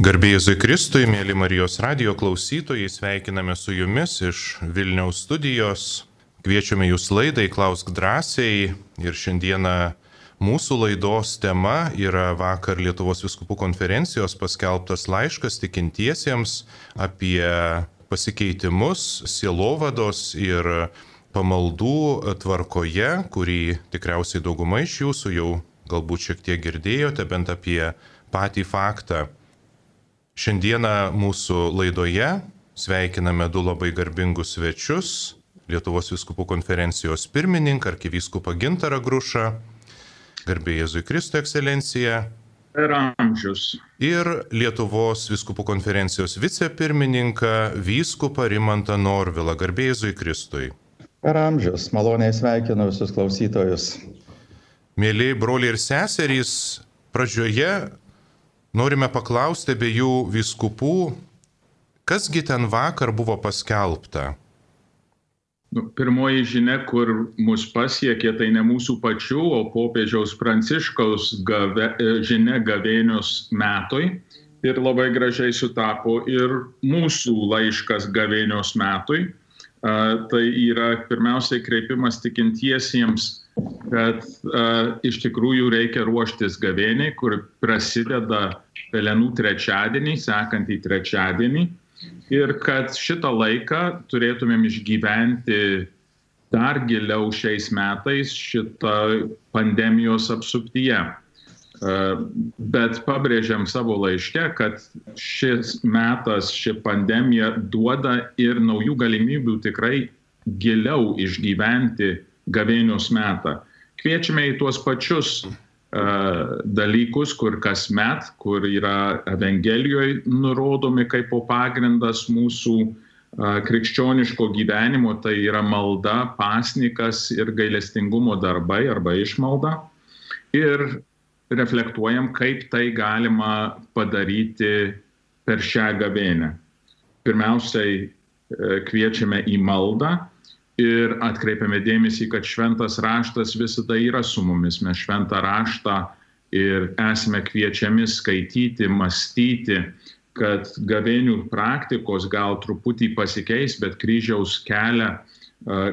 Garbėjai Kristui, mėly Marijos radio klausytojai, sveikiname su jumis iš Vilniaus studijos. Kviečiame jūs laidai Klausk drąsiai ir šiandieną mūsų laidos tema yra vakar Lietuvos viskupų konferencijos paskelbtas laiškas tikintiesiems apie pasikeitimus sielovados ir pamaldų tvarkoje, kurį tikriausiai dauguma iš jūsų jau galbūt šiek tiek girdėjote, bent apie patį faktą Šiandieną mūsų laidoje sveikiname du labai garbingus svečius - Lietuvos viskupų konferencijos pirmininką arkivyskupą Gintarą Grušą, garbė Jėzui Kristų ekscelencija. Per amžius. Ir Lietuvos viskupų konferencijos vicepirmininką vyskupą Rimantą Norvilą, garbė Jėzui Kristui. Per amžius, maloniai sveikinu visus klausytojus. Mėly broliai ir seserys, pradžioje Norime paklausti abiejų viskupų, kasgi ten vakar buvo paskelbta? Nu, pirmoji žinia, kur mus pasiekė, tai ne mūsų pačių, o popiežiaus pranciškaus gave, e, žinia gavėnios metoj. Ir labai gražiai sutapo ir mūsų laiškas gavėnios metui. A, tai yra pirmiausiai kreipimas tikintiesiems kad uh, iš tikrųjų reikia ruoštis gavėniai, kur prasideda pelenų trečiadienį, sekantį trečiadienį, ir kad šitą laiką turėtumėm išgyventi dar giliau šiais metais šitą pandemijos apsuptyje. Uh, bet pabrėžiam savo laiške, kad šis metas, ši pandemija duoda ir naujų galimybių tikrai giliau išgyventi gavėnios metą. Kviečiame į tuos pačius uh, dalykus, kur kasmet, kur yra Evangelijoje nurodomi kaip po pagrindas mūsų uh, krikščioniško gyvenimo, tai yra malda, pasnikas ir gailestingumo darbai arba išmalda. Ir reflektuojam, kaip tai galima padaryti per šią gavėnę. Pirmiausiai kviečiame į maldą, ir atkreipiame dėmesį, kad šventas raštas visada yra su mumis. Mes šventą raštą ir esame kviečiami skaityti, mąstyti, kad gavėnių praktikos gal truputį pasikeis, bet kryžiaus kelią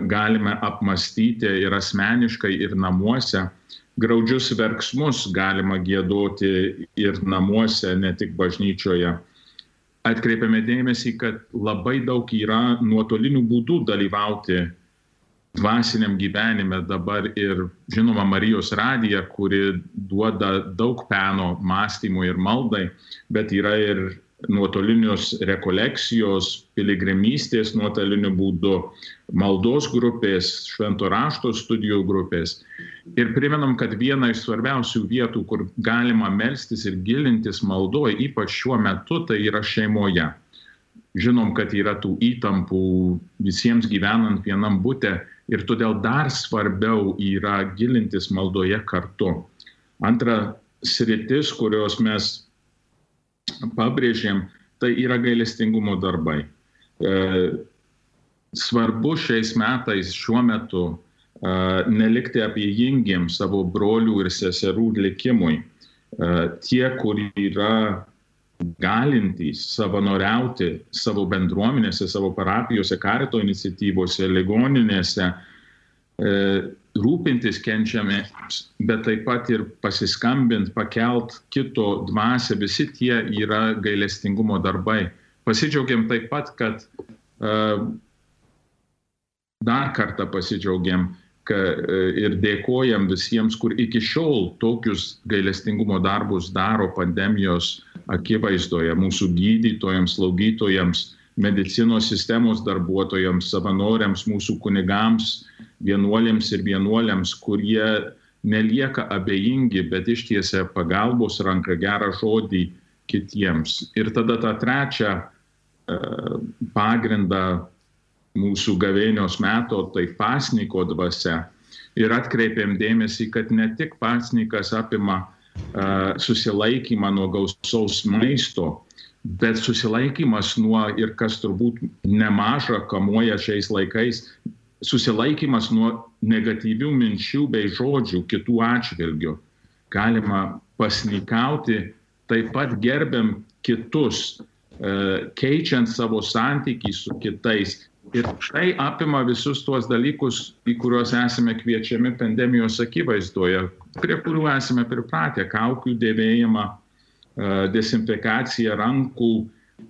galime apmastyti ir asmeniškai, ir namuose. Graudžius verksmus galima gėdoti ir namuose, ne tik bažnyčioje atkreipiame dėmesį, kad labai daug yra nuotolinių būdų dalyvauti dvasiniam gyvenime dabar ir žinoma Marijos radija, kuri duoda daug peno mąstymui ir maldai, bet yra ir nuotolinius rekolekcijos, piligrimystės nuotoliniu būdu, maldos grupės, švento rašto studijų grupės. Ir primenam, kad viena iš svarbiausių vietų, kur galima melstis ir gilintis maldoje, ypač šiuo metu, tai yra šeimoje. Žinom, kad yra tų įtampų visiems gyvenant vienam būte ir todėl dar svarbiau yra gilintis maldoje kartu. Antra sritis, kurios mes pabrėžėm, tai yra gailestingumo darbai. E, svarbu šiais metais, šiuo metu, e, nelikti abejingiem savo brolių ir seserų likimui. E, tie, kur yra galintys savanoriauti savo bendruomenėse, savo parapijose, karito iniciatyvose, ligoninėse, rūpintis kenčiamiems, bet taip pat ir pasiskambint, pakelt kito dvasę, visi tie yra gailestingumo darbai. Pasidžiaugiam taip pat, kad uh, dar kartą pasidžiaugiam uh, ir dėkojam visiems, kur iki šiol tokius gailestingumo darbus daro pandemijos akivaizdoje, mūsų gydytojams, slaugytojams, medicinos sistemos darbuotojams, savanoriams, mūsų kunigams, vienuolėms ir vienuoliams, kurie nelieka abejingi, bet ištiesia pagalbos ranką, gerą žodį kitiems. Ir tada tą trečią e, pagrindą mūsų gavėnios meto, tai pasniko dvasia. Ir atkreipėm dėmesį, kad ne tik pasnikas apima uh, susilaikymą nuo gausaus maisto, bet susilaikymas nuo ir kas turbūt nemaža kamuoja šiais laikais, susilaikymas nuo negatyvių minčių bei žodžių kitų atžvilgių. Galima pasnikauti, taip pat gerbiam kitus, keičiant savo santykį su kitais. Ir tai apima visus tuos dalykus, į kuriuos esame kviečiami pandemijos akivaizdoje, prie kurių esame pripratę - kaukių dėvėjimą, desinfekaciją rankų,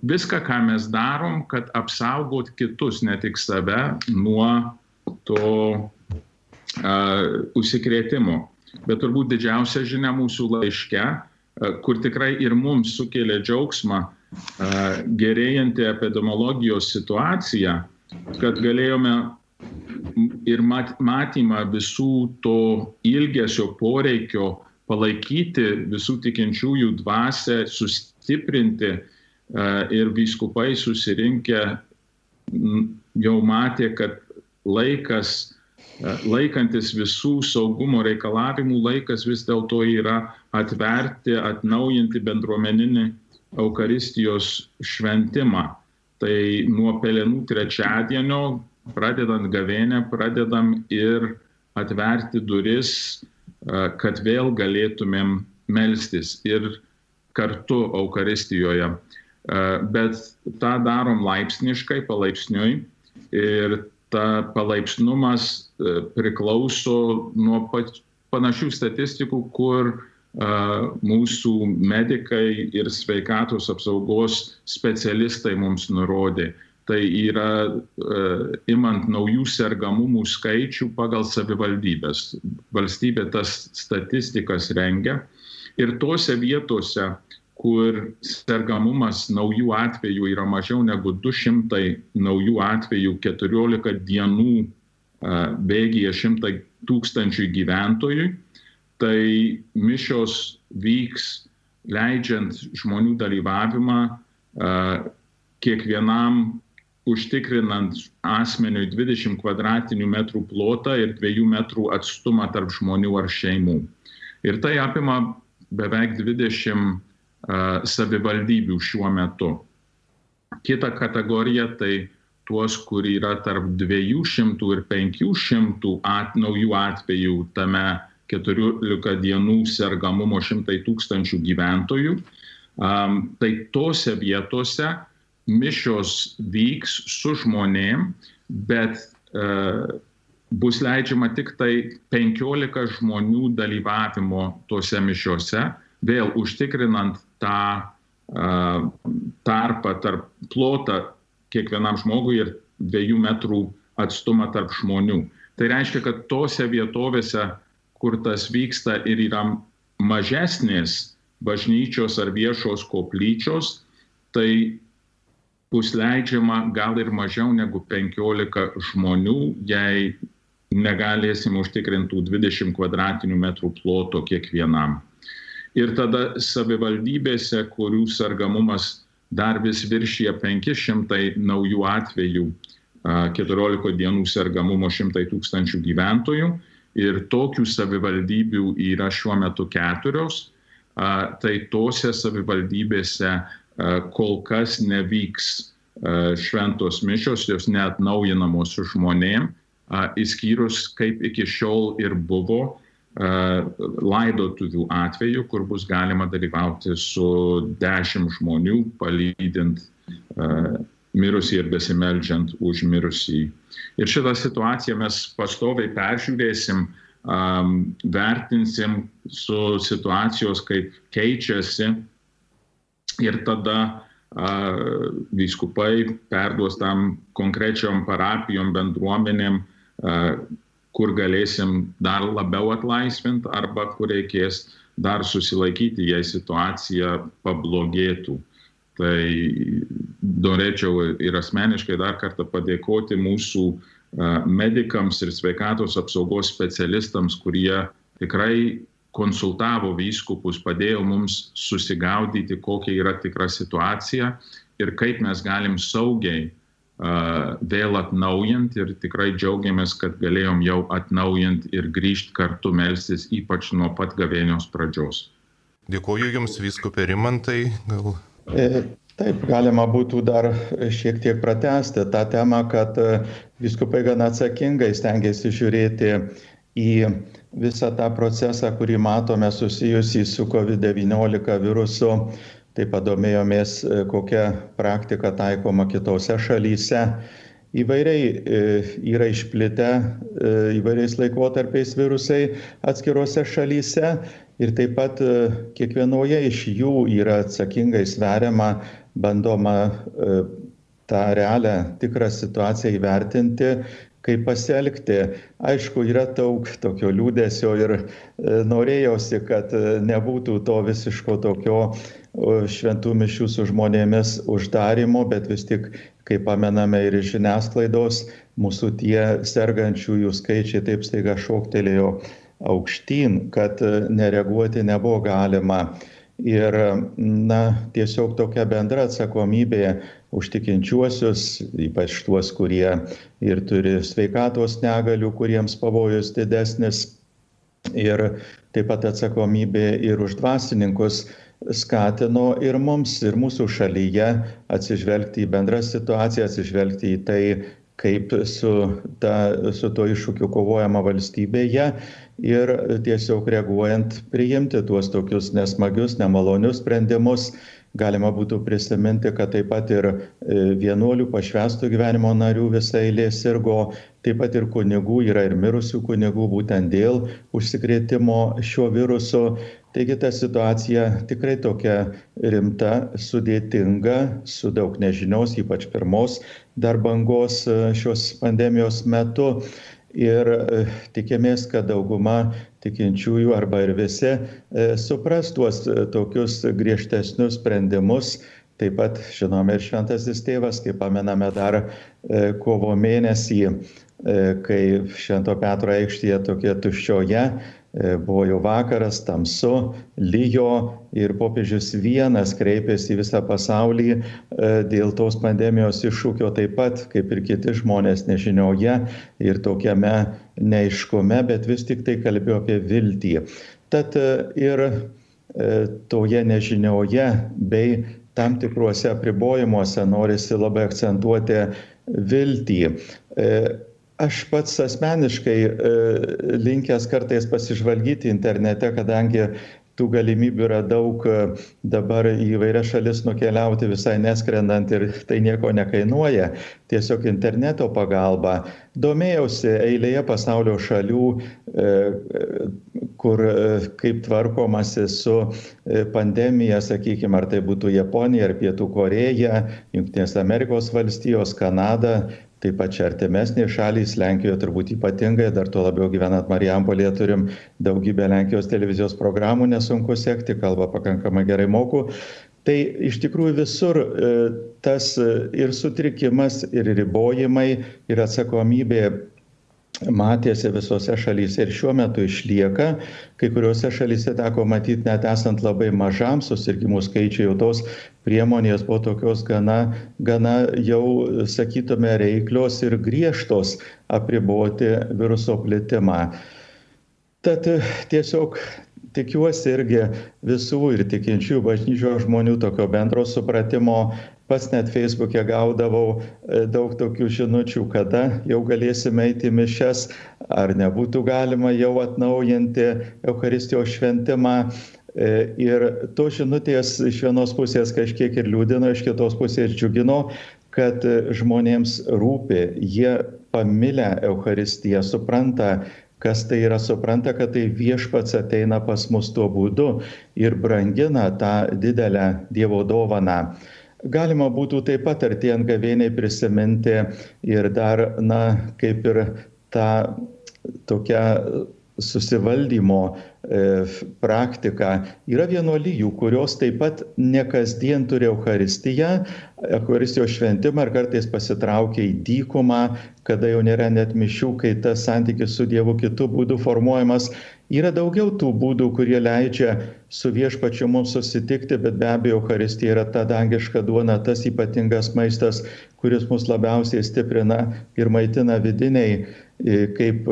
viską, ką mes darom, kad apsaugot kitus, ne tik save, nuo to uh, užsikrėtimo. Bet turbūt didžiausia žinia mūsų laiške, uh, kur tikrai ir mums sukėlė džiaugsmą, uh, gerėjanti epidemiologijos situacija, kad galėjome ir mat, matymą visų to ilgesio poreikio palaikyti visų tikinčiųjų dvasę, sustiprinti ir vyskupai susirinkę jau matė, kad laikas, laikantis visų saugumo reikalavimų, laikas vis dėlto yra atverti, atnaujinti bendruomeninį Eucharistijos šventimą. Tai nuo pelenų trečiadienio, pradedant gavėnę, pradedam ir atverti duris, kad vėl galėtumėm melstis ir kartu Eucharistijoje. Bet tą darom laipsniškai, palaipsniui ir ta palaipsnumas e, priklauso nuo panašių statistikų, kur mūsų medikai ir sveikatos apsaugos specialistai mums nurodė. Tai yra imant naujų sergamumų skaičių pagal savivaldybės. Valstybė tas statistikas rengia ir tose vietose, kur sergamumas naujų atvejų yra mažiau negu 200 naujų atvejų 14 dienų bėgyje 100 tūkstančių gyventojų, tai mišios vyks leidžiant žmonių dalyvavimą kiekvienam užtikrinant asmeniui 20 kvadratinių metrų plotą ir 2 metrų atstumą tarp žmonių ar šeimų. Ir tai apima beveik 20 savivaldybių šiuo metu. Kita kategorija tai tuos, kur yra tarp 200 ir 500 at, naujų atvejų tame 14 dienų sergamumo 100 tūkstančių gyventojų. Um, tai tose vietose mišios vyks su žmonėm, bet uh, bus leidžiama tik tai 15 žmonių dalyvavimo tose mišiose, vėl užtikrinant tą tarpą tarp plotą kiekvienam žmogui ir dviejų metrų atstumą tarp žmonių. Tai reiškia, kad tose vietovėse, kur tas vyksta ir yra mažesnės bažnyčios ar viešos koplyčios, tai bus leidžiama gal ir mažiau negu 15 žmonių, jei negalėsim užtikrintų 20 kvadratinių metrų ploto kiekvienam ir tada savivaldybėse, kurių sergamumas dar vis viršyje 500 naujų atvejų, 14 dienų sergamumo 100 tūkstančių gyventojų. Ir tokių savivaldybių yra šiuo metu keturios, tai tose savivaldybėse kol kas nevyks šventos mišios, jos net naujinamos žmonėm, įskyrus kaip iki šiol ir buvo laidotuvių atveju, kur bus galima dalyvauti su dešimt žmonių, palydint mirusį ir besimeldžiant už mirusį. Ir šitą situaciją mes pastoviai peržiūrėsim, um, vertinsim su situacijos, kaip keičiasi ir tada uh, vyskupai perduos tam konkrečiom parapijom, bendruomenėm, uh, kur galėsim dar labiau atlaisvinti arba kur reikės dar susilaikyti, jei situacija pablogėtų. Tai norėčiau ir asmeniškai dar kartą padėkoti mūsų medikams ir sveikatos apsaugos specialistams, kurie tikrai konsultavo vyskupus, padėjo mums susigaudyti, kokia yra tikra situacija ir kaip mes galim saugiai vėl atnaujint ir tikrai džiaugiamės, kad galėjom jau atnaujint ir grįžti kartu melstis, ypač nuo pat gavėnios pradžios. Dėkuoju Jums, viskupė Rimantai. Gal... E, taip, galima būtų dar šiek tiek pratesti tą temą, kad e, viskupai gana atsakingai stengiasi žiūrėti į visą tą procesą, kurį matome susijusį su COVID-19 virusu taip pat domėjomės, kokia praktika taikoma kitose šalyse. Įvairiai yra išplitę įvairiais laikotarpiais virusai atskirose šalyse ir taip pat kiekvienoje iš jų yra atsakingai sveriama, bandoma tą realią tikrą situaciją įvertinti kaip pasielgti. Aišku, yra daug tokio liūdėsio ir e, norėjosi, kad e, nebūtų to visiško tokio šventų mišių su žmonėmis uždarimo, bet vis tik, kaip pamename ir iš žiniasklaidos, mūsų tie sergančiųjų skaičiai taip staiga šoktelėjo aukštyn, kad e, nereaguoti nebuvo galima. Ir, na, tiesiog tokia bendra atsakomybė už tikinčiuosius, ypač tuos, kurie ir turi sveikatos negalių, kuriems pavojus didesnis. Ir taip pat atsakomybė ir už dvasininkus skatino ir mums, ir mūsų šalyje atsižvelgti į bendrą situaciją, atsižvelgti į tai, kaip su, ta, su to iššūkiu kovojama valstybėje ir tiesiog reaguojant priimti tuos tokius nesmagius, nemalonius sprendimus. Galima būtų prisiminti, kad taip pat ir e, vienuolių pašvestų gyvenimo narių visai eilė sirgo, taip pat ir kunigų, yra ir mirusių kunigų būtent dėl užsikrėtimo šiuo virusu. Taigi ta situacija tikrai tokia rimta, sudėtinga, su daug nežinios, ypač pirmos dar bangos e, šios pandemijos metu ir e, tikimės, kad dauguma tikinčiųjų arba ir visi e, supras tuos e, tokius griežtesnius sprendimus. Taip pat žinome ir šventasis tėvas, kaip pamename dar kovo mėnesį, kai Švento Petro aikštėje tokia tuščioje buvo jau vakaras, tamsu, lyjo ir popiežius vienas kreipėsi į visą pasaulį e, dėl tos pandemijos iššūkio taip pat, kaip ir kiti žmonės nežinioje ir tokiame neiškume, bet vis tik tai kalbėjo apie viltį. Tad e, ir toje nežinioje bei tam tikruose apribojimuose norisi labai akcentuoti viltį aš pats asmeniškai e, linkęs kartais pasižvalgyti internete, kadangi tų galimybių yra daug e, dabar į įvairias šalis nukeliauti visai neskrendant ir tai nieko nekainuoja, tiesiog interneto pagalba. Domėjausi eilėje pasaulio šalių, e, kur kaip tvarkomasi su pandemija, sakykime, ar tai būtų Japonija, ar Pietų Koreja, Junktinės Amerikos valstijos, Kanada, taip pat čia artimesnės šalys, Lenkijoje turbūt ypatingai, dar tuo labiau gyvenant Marijampolėje turim daugybę Lenkijos televizijos programų, nesunku sekti, kalbą pakankamai gerai moku. Tai iš tikrųjų visur e, tas e, ir sutrikimas, ir ribojimai, ir atsakomybė matėsi visose šalyse ir šiuo metu išlieka. Kai kuriuose šalyse teko matyti, net esant labai mažam susirgymų skaičiui, jau tos priemonės buvo tokios gana, gana jau, sakytume, reiklios ir griežtos apriboti viruso plitimą. Tad tiesiog tikiuosi irgi visų ir tikinčių bažnyčios žmonių tokio bendro supratimo pats net feisbuke gaudavau e, daug tokių žinučių, kada jau galėsime eiti mišes, ar nebūtų galima jau atnaujinti Euharistijos šventimą. E, ir to žinutės iš vienos pusės kažkiek ir liūdino, iš kitos pusės džiugino, kad žmonėms rūpi, jie pamilę Euharistiją, supranta, kas tai yra, supranta, kad tai viešpats ateina pas mus tuo būdu ir brangina tą didelę Dievo dovaną. Galima būtų taip pat artėjant gavėniai prisiminti ir dar, na, kaip ir tą tokią susivaldymo e, praktika. Yra vienuolyjų, kurios taip pat ne kasdien turi Euharistiją, Euharistijos šventimą ir kartais pasitraukia į dykumą, kada jau nėra net mišių, kai tas santykis su Dievu kitų būdų formuojamas Yra daugiau tų būdų, kurie leidžia su viešpačiu mums susitikti, bet be abejo, Euharistija yra ta dangiška duona, tas ypatingas maistas, kuris mus labiausiai stiprina ir maitina vidiniai kaip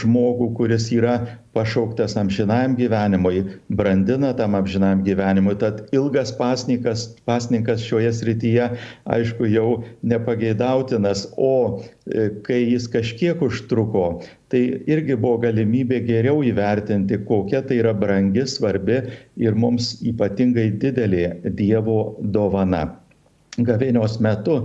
žmogų, kuris yra pašauktas amžinajam gyvenimui, brandina tam amžinajam gyvenimui. Tad ilgas pasninkas, pasninkas šioje srityje, aišku, jau nepageidautinas, o kai jis kažkiek užtruko, tai irgi buvo galimybė geriau įvertinti, kokia tai yra brangi, svarbi ir mums ypatingai didelė Dievo dovana gavėnios metu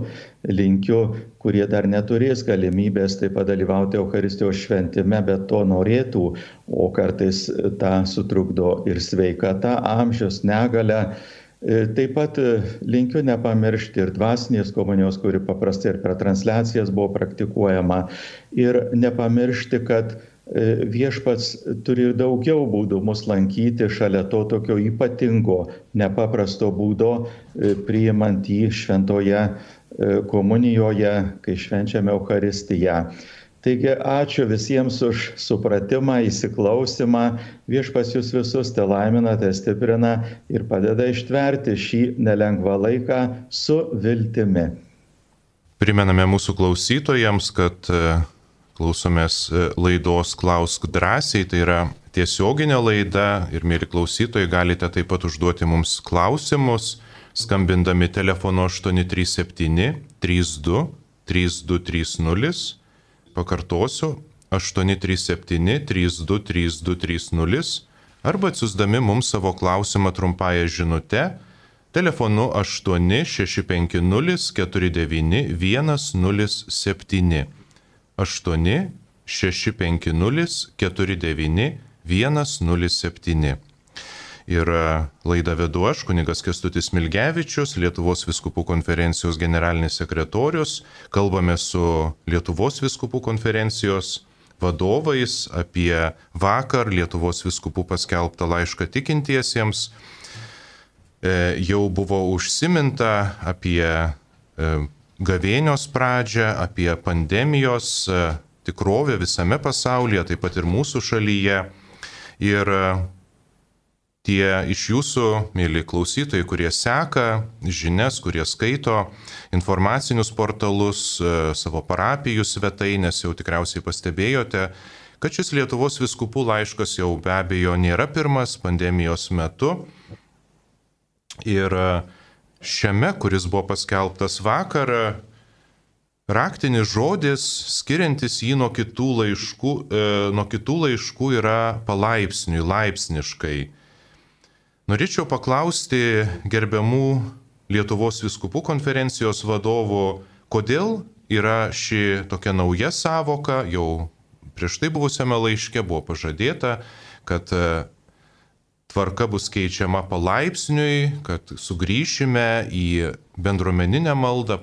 linkiu, kurie dar neturės galimybės taip pat dalyvauti Euharistijos šventime, bet to norėtų, o kartais tą sutrukdo ir sveikata, amžius, negale. Taip pat linkiu nepamiršti ir dvasinės komunijos, kuri paprastai ir per transliacijas buvo praktikuojama. Ir nepamiršti, kad E, viešpats turi ir daugiau būdų mus lankyti šalia to tokio ypatingo, nepaprasto būdo, e, priimant jį šventoje e, komunijoje, kai švenčiame Euharistiją. Taigi ačiū visiems už supratimą, įsiklausimą. Viešpas jūs visus te laimina, te stiprina ir padeda ištverti šį nelengvą laiką su viltimi. Primename mūsų klausytojams, kad Klausomės e, laidos Klausk drąsiai, tai yra tiesioginė laida ir mėly klausytojai galite taip pat užduoti mums klausimus, skambindami telefonu 837 32 3230. Pakartosiu 837 32 3230 arba atsiusdami mums savo klausimą trumpąją žinutę telefonu 8650 49 107. 8 650 49 107. Ir laidą vedu aš, kunigas Kestutis Milgevičius, Lietuvos viskupų konferencijos generalinis sekretorius. Kalbame su Lietuvos viskupų konferencijos vadovais apie vakar Lietuvos viskupų paskelbtą laišką tikintiesiems. E, jau buvo užsiminta apie e, gavėnios pradžią, apie pandemijos e, tikrovę visame pasaulyje, taip pat ir mūsų šalyje. Ir e, tie iš jūsų, mėly klausytojai, kurie seka žinias, kurie skaito informacinius portalus, e, savo parapijų svetainės, jau tikriausiai pastebėjote, kad šis Lietuvos viskupų laiškas jau be abejo nėra pirmas pandemijos metu. Ir šiame, kuris buvo paskelbtas vakar, raktinis žodis, skiriantis jį nuo kitų laiškų, e, nuo kitų laiškų yra palaipsniui, laipsniškai. Norėčiau paklausti gerbiamų Lietuvos viskupų konferencijos vadovų, kodėl yra ši tokia nauja savoka, jau prieš tai buvusiame laiške buvo pažadėta, kad e, tvarka bus keičiama palaipsniui, kad sugrįšime į bendruomeninę maldą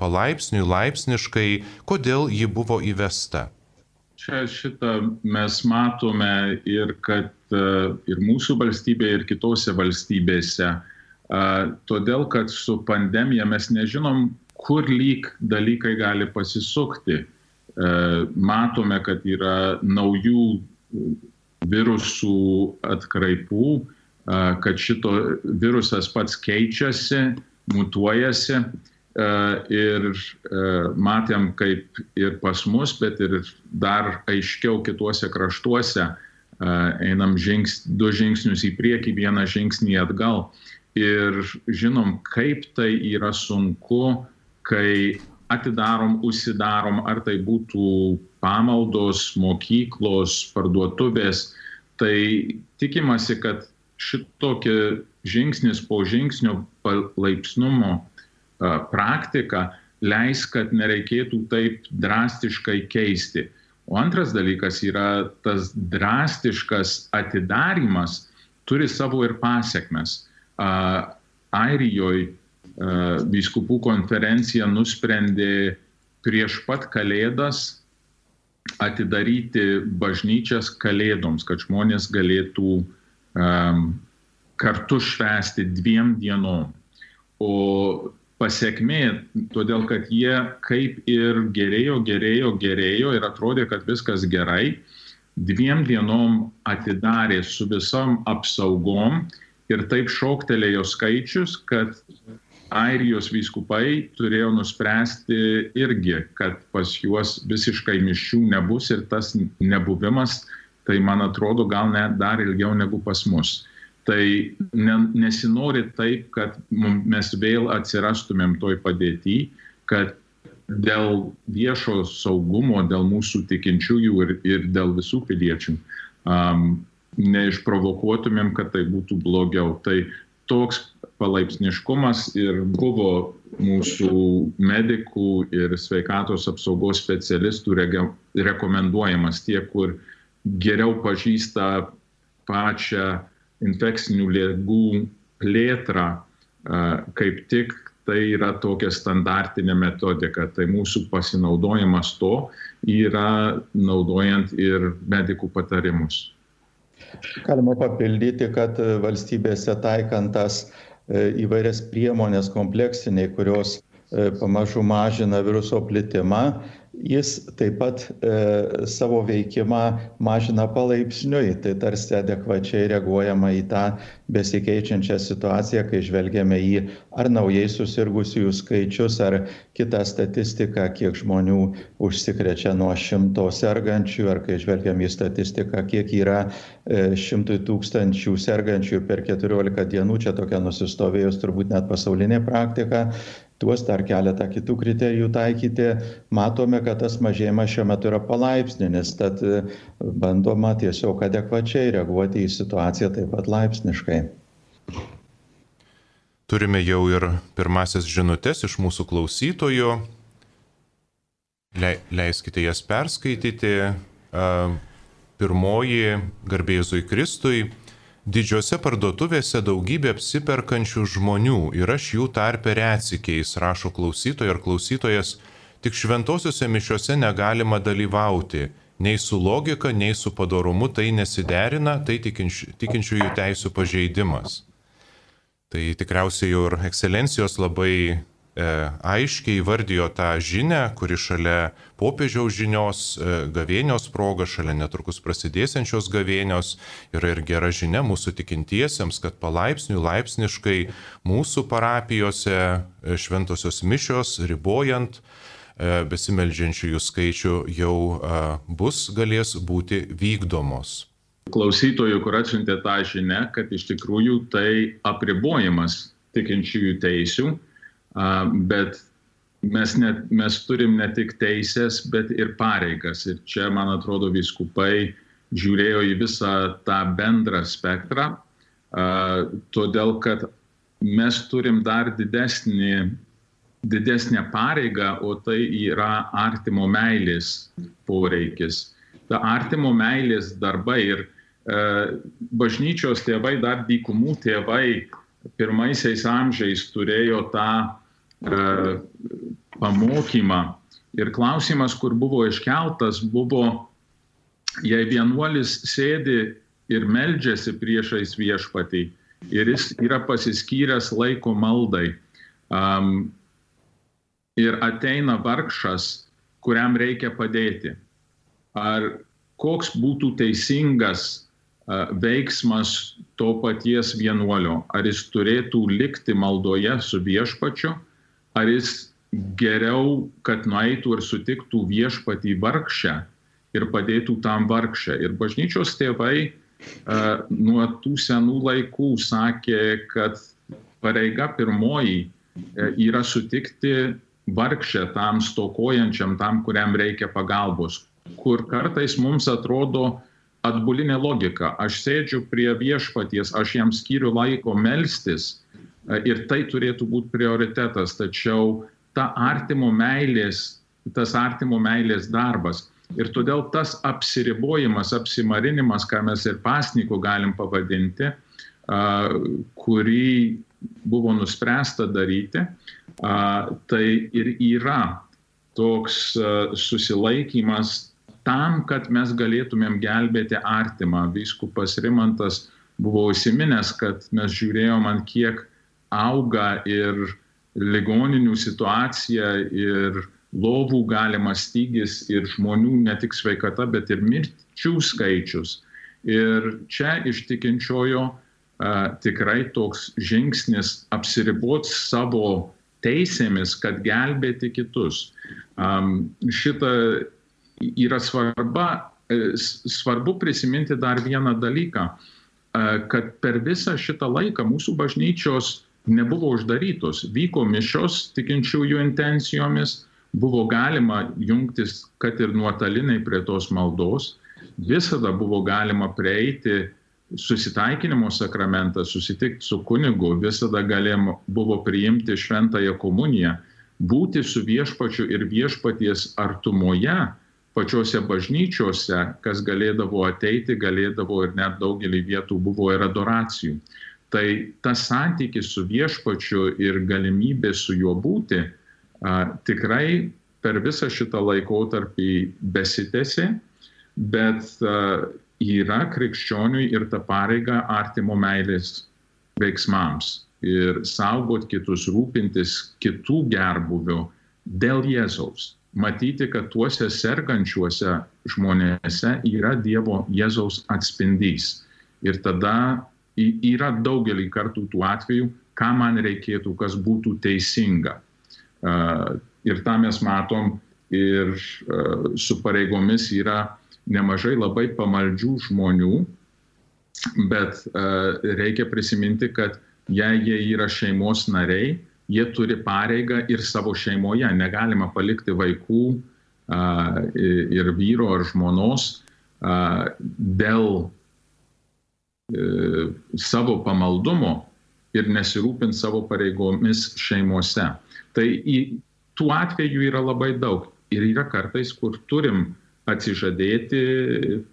palaipsniui, laipsniškai, kodėl ji buvo įvesta. Čia šitą mes matome ir kad e, ir mūsų valstybėje, ir kitose valstybėse. Todėl, kad su pandemija mes nežinom, kur lyg dalykai gali pasisukti. E, matome, kad yra naujų virusų atkraipų, kad šito virusas pats keičiasi, mutuojasi ir matėm, kaip ir pas mus, bet ir dar aiškiau kituose kraštuose einam žings, du žingsnius į priekį, vieną žingsnį atgal. Ir žinom, kaip tai yra sunku, kai atidarom, užsidarom, ar tai būtų pamaldos, mokyklos, parduotuvės, tai tikimasi, kad šitokia žingsnis po žingsnio palaipsnumo praktika leis, kad nereikėtų taip drastiškai keisti. O antras dalykas yra tas drastiškas atidarimas turi savo ir pasiekmes. Airijoje vyskupų konferencija nusprendė prieš pat Kalėdas atidaryti bažnyčias Kalėdoms, kad žmonės galėtų um, kartu švęsti dviem dienom. O pasiekmė, todėl kad jie kaip ir gerėjo, gerėjo, gerėjo ir atrodė, kad viskas gerai, dviem dienom atidarė su visom apsaugom ir taip šoktelėjo skaičius, kad Airijos vyskupai turėjo nuspręsti irgi, kad pas juos visiškai mišių nebus ir tas nebuvimas, tai man atrodo, gal net dar ilgiau negu pas mus. Tai ne, nesinori taip, kad mes vėl atsirastumėm toj padėti, kad dėl viešo saugumo, dėl mūsų tikinčiųjų ir, ir dėl visų piliečių um, neišprovokuotumėm, kad tai būtų blogiau. Tai toks palaipsniškumas ir buvo mūsų medikų ir sveikatos apsaugos specialistų rekomenduojamas tie, kur geriau pažįsta pačią infekcinių lygų plėtrą, kaip tik tai yra tokia standartinė metodika. Tai mūsų pasinaudojimas to yra naudojant ir medikų patarimus. Galima papildyti, kad valstybėse taikant tas įvairias priemonės kompleksiniai, kurios e, pamažu mažina viruso plitimą, jis taip pat e, savo veikimą mažina palaipsniui, tai tarsi adekvačiai reaguojama į tą besikeičiančią situaciją, kai žvelgiame į ar naujai susirgusiųjų skaičius, ar kitą statistiką, kiek žmonių užsikrečia nuo šimto sergančių, ar kai žvelgiame į statistiką, kiek yra e, šimtui tūkstančių sergančių per 14 dienų, čia tokia nusistovėjus turbūt net pasaulinė praktika, tuos dar keletą kitų kriterijų taikyti, matome, kad tas mažėjimas šiuo metu yra palaipsninis, tad e, bandoma tiesiog adekvačiai reaguoti į situaciją taip pat laipsniškai. Turime jau ir pirmasis žinutės iš mūsų klausytojų. Leiskite jas perskaityti. Pirmoji garbėzui Kristui Didžiose parduotuvėse daugybė apsiperkančių žmonių ir aš jų tarpe retsikiais, rašo klausytoja ar klausytojas, tik šventosiuose mišiuose negalima dalyvauti. Nei su logika, nei su padarumu tai nesiderina, tai tikinčių, tikinčiųjų teisų pažeidimas. Tai tikriausiai jau ir ekscelencijos labai aiškiai įvardijo tą žinę, kuri šalia popiežiaus žinios e, gavėnios proga, šalia netrukus prasidėsiančios gavėnios yra ir gera žinia mūsų tikintiesiems, kad palaipsniui, laipsniškai mūsų parapijose e, šventosios mišios, ribojant besimeldžiančiųjų skaičių, jau bus galės būti vykdomos. Klausytojų, kur atsiuntė tą žinę, kad iš tikrųjų tai apribojimas tikinčiųjų teisių bet mes, net, mes turim ne tik teisės, bet ir pareigas. Ir čia, man atrodo, viskupai žiūrėjo į visą tą bendrą spektrą, todėl kad mes turim dar didesnį, didesnę pareigą, o tai yra artimo meilės poreikis. Ta artimo meilės darbai ir bažnyčios tėvai, dar dykumų tėvai pirmaisiais amžiais turėjo tą E, pamokymą. Ir klausimas, kur buvo iškeltas, buvo, jei vienuolis sėdi ir meldžiasi priešais viešpatį ir jis yra pasiskyręs laiko maldai um, ir ateina vargšas, kuriam reikia padėti. Ar koks būtų teisingas uh, veiksmas to paties vienuolio? Ar jis turėtų likti maldoje su viešpačiu? Ar jis geriau, kad nueitų ir sutiktų viešpatį vargšę ir padėtų tam vargšę. Ir bažnyčios tėvai uh, nuo tų senų laikų sakė, kad pareiga pirmoji uh, yra sutikti vargšę tam stokojančiam, tam, kuriam reikia pagalbos, kur kartais mums atrodo atbulinė logika. Aš sėdžiu prie viešpaties, aš jam skiriu laiko melstis ir tai turėtų būti prioritetas, tačiau ta artimo meilės, tas artimo meilės darbas. Ir todėl tas apsiribojimas, apsimarinimas, ką mes ir pasniku galim pavadinti, kurį buvo nuspręsta daryti, tai ir yra toks susilaikimas tam, kad mes galėtumėm gelbėti artimą. Vyskupas Rimantas buvo užsiminęs, kad mes žiūrėjom ant kiek auga ir ligoninių situacija, ir lovų galimas stygis, ir žmonių ne tik sveikata, bet ir mirčių skaičius. Ir čia iš tikinčiojo tikrai toks žingsnis apsiriboti savo teisėmis, kad gelbėti kitus. Šitą yra svarba, e, svarbu prisiminti dar vieną dalyką, kad per visą šitą laiką mūsų bažnyčios nebuvo uždarytos, vyko mišios tikinčiųjų intencijomis, buvo galima jungtis, kad ir nuotaliniai prie tos maldos, visada buvo galima prieiti susitaikinimo sakramentą, susitikti su kunigu, visada galėjom, buvo priimti šventąją komuniją, būti su viešpačiu ir viešpaties artumoje, pačiose bažnyčiose, kas galėdavo ateiti, galėdavo ir net daugelį vietų buvo ir adoracijų. Tai tas santykis su viešpačiu ir galimybė su juo būti a, tikrai per visą šitą laikotarpį besitėsi, bet a, yra krikščioniui ir ta pareiga artimo meilės veiksmams ir saugot kitus, rūpintis kitų gerbuvių dėl Jėzaus. Matyti, kad tuose sergančiuose žmonėse yra Dievo Jėzaus atspindys. Ir tada yra daugelį kartų tų atvejų, ką man reikėtų, kas būtų teisinga. Ir tą mes matom ir su pareigomis yra nemažai labai pamaldžių žmonių, bet reikia prisiminti, kad jei jie yra šeimos nariai, jie turi pareigą ir savo šeimoje. Negalima palikti vaikų ir vyro ar žmonos dėl savo pamaldumo ir nesirūpinti savo pareigomis šeimose. Tai į, tų atvejų yra labai daug. Ir yra kartais, kur turim atsižadėti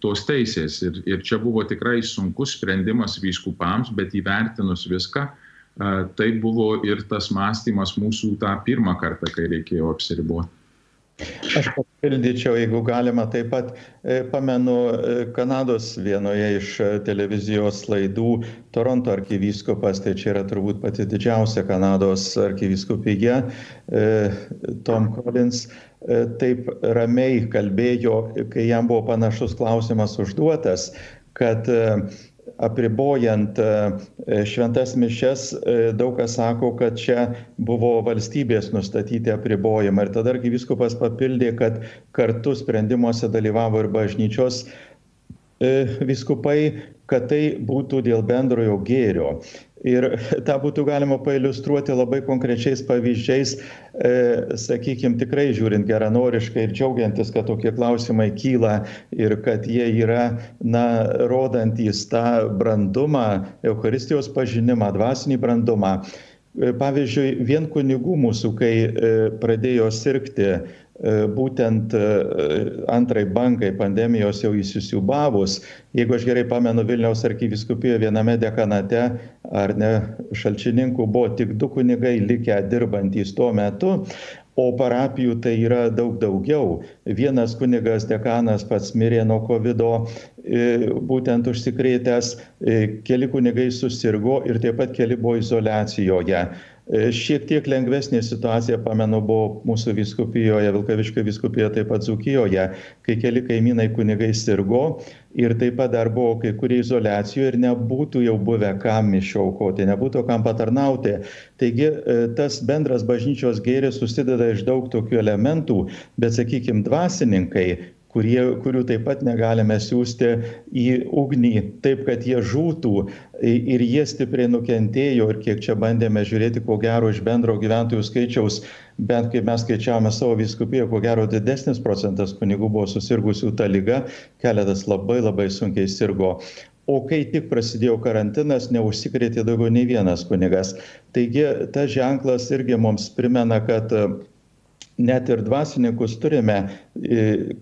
tos teisės. Ir, ir čia buvo tikrai sunkus sprendimas vyskupams, bet įvertinus viską, tai buvo ir tas mąstymas mūsų tą pirmą kartą, kai reikėjo apsiriboti. Aš papildyčiau, jeigu galima, taip pat e, pamenu e, Kanados vienoje iš e, televizijos laidų Toronto arkivyskupas, tai čia yra turbūt pati didžiausia Kanados arkivyskupija, Tom Collins, taip ramiai kalbėjo, kai jam buvo panašus klausimas užduotas, kad apribojant e, šventas mišes, e, daug kas sako, kad čia buvo valstybės nustatyti apribojimai. Ir tada argyviskupas papildė, kad kartu sprendimuose dalyvavo ir bažnyčios e, viskupai, kad tai būtų dėl bendrojo gėrio. Ir tą būtų galima pailustruoti labai konkrečiais pavyzdžiais, e, sakykime, tikrai žiūrint geranoriškai ir džiaugiantis, kad tokie klausimai kyla ir kad jie yra, na, rodantys tą brandumą, Euharistijos pažinimą, dvasinį brandumą. E, pavyzdžiui, vien kunigų mūsų, kai e, pradėjo sirgti, būtent e, antrai bankai pandemijos jau įsisiubavus, jeigu aš gerai pamenu Vilniaus arkiviskupijoje viename dekanate ar ne šalčininkų buvo tik du kunigai likę dirbantys tuo metu, o parapijų tai yra daug daugiau. Vienas kunigas dekanas pats mirė nuo COVID, e, būtent užsikrėtęs, keli kunigai susirgo ir taip pat keli buvo izolacijoje. E, šiek tiek lengvesnė situacija, pamenu, buvo mūsų viskupijoje, Vilkaviškio viskupijoje, taip pat Zukijoje, kai keli kaimynai kunigai sirgo ir taip pat dar buvo kai kurie izolacijoje ir nebūtų jau buvę kam mišaukoti, nebūtų kam patarnauti. Taigi e, tas bendras bažnyčios gėris susideda iš daug tokių elementų, bet, sakykime, dvasininkai kurie, kurių taip pat negalime siūsti į ugnį taip, kad jie žūtų ir jie stipriai nukentėjo ir kiek čia bandėme žiūrėti, ko gero iš bendro gyventojų skaičiaus, bent kaip mes skaičiavome savo viskupiją, ko gero didesnis procentas kunigų buvo susirgusių tą lygą, keletas labai labai sunkiai sirgo. O kai tik prasidėjo karantinas, neužsikrėtė daugiau nei vienas kunigas. Taigi tas ženklas irgi mums primena, kad net ir dvasininkus turime,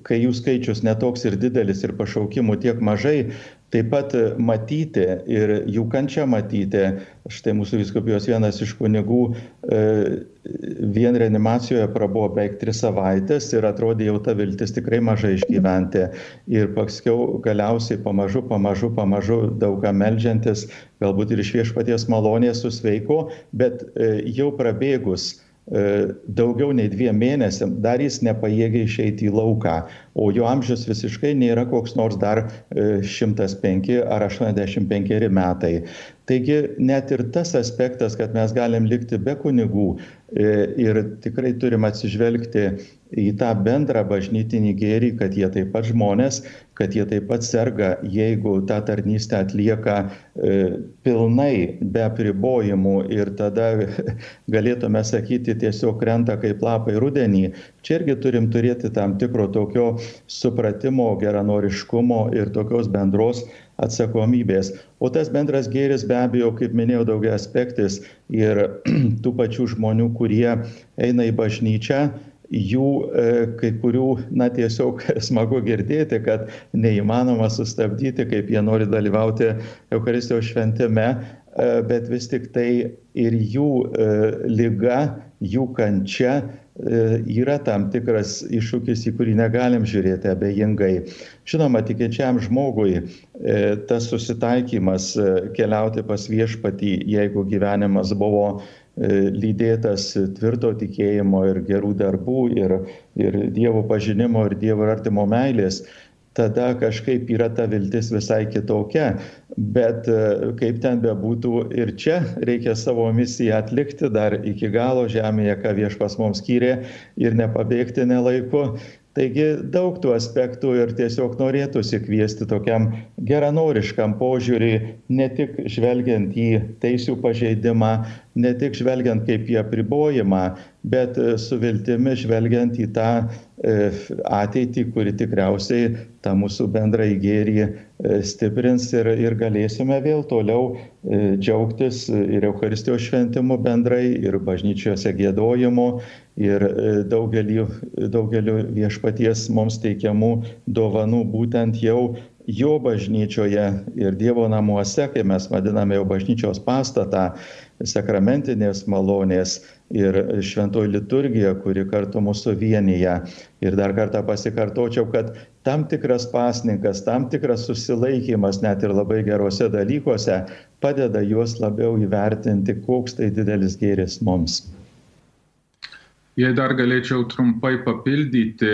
kai jų skaičius netoks ir didelis ir pašaukimų tiek mažai, taip pat matyti ir jų kančią matyti. Štai mūsų viskupijos vienas iš kunigų e, vien reanimacijoje prabuvo beveik tris savaitės ir atrodė jau ta viltis tikrai mažai išgyventi. Ir paskiau galiausiai pamažu, pamažu, pamažu daugą melžiantis, galbūt ir iš viešpaties malonės susveiko, bet e, jau prabėgus E, daugiau nei dviem mėnesiam, dar jis nepajėgia išeiti į lauką, o jo amžius visiškai nėra koks nors dar 105 e, ar 85 metai. Taigi net ir tas aspektas kad mes galim likti be kunigų e, ir tikrai turim atsižvelgti į tą bendrą bažnytinį gėrį kad jie taip pat žmonės kad jie taip pat serga jeigu tą tarnystę atlieka e, pilnai be apribojimų ir tada galėtume sakyti tiesiog krenta kaip lapai rudenį. Čia irgi turim turėti tam tikro tokio supratimo geranoriškumo ir tokios bendros atsakomybės. O tas bendras gėris be abejo kaip minėjau daugiaaspektis ir tų pačių žmonių kurie eina į bažnyčią jų e, kai kurių na tiesiog smagu girdėti kad neįmanoma sustabdyti kaip jie nori dalyvauti eucharistijos šventime e, bet vis tik tai ir jų e, liga jų kančia yra tam tikras iššūkis, į kurį negalim žiūrėti abejingai. Žinoma, tikinčiam žmogui tas susitaikymas keliauti pas viešpatį, jeigu gyvenimas buvo E, lydėtas tvirto tikėjimo ir gerų darbų ir, ir Dievo pažinimo ir Dievo artimo meilės, tada kažkaip yra ta viltis visai kitokia. Bet e, kaip ten bebūtų ir čia reikia savo misiją atlikti dar iki galo žemėje, ką viešpas mums skyrė ir nepabėgti nelaiku taigi daug tų aspektų ir tiesiog norėtųsi kviesti tokiam geranoriškam požiūriui ne tik žvelgiant į teisių pažeidimą ne tik žvelgiant kaip į apribojimą bet su viltimi žvelgiant į tą e, ateitį kuri tikriausiai tą mūsų bendrąjį gėrį e, stiprins ir ir galėsime vėl toliau e, džiaugtis ir eucharistijos šventimu bendrai ir bažnyčiose giedojimu ir daugeliu daugeliu viešpaties mums teikiamų dovanų būtent jau jo bažnyčioje ir dievo namuose kai mes vadiname jau bažnyčios pastatą sakramentinės malonės ir šventoji liturgija kuri kartu mus suvienija ir dar kartą pasikartočiau kad tam tikras pasninkas tam tikras susilaikymas net ir labai geruose dalykuose padeda juos labiau įvertinti koks tai didelis gėris mums. Jei dar galėčiau trumpai papildyti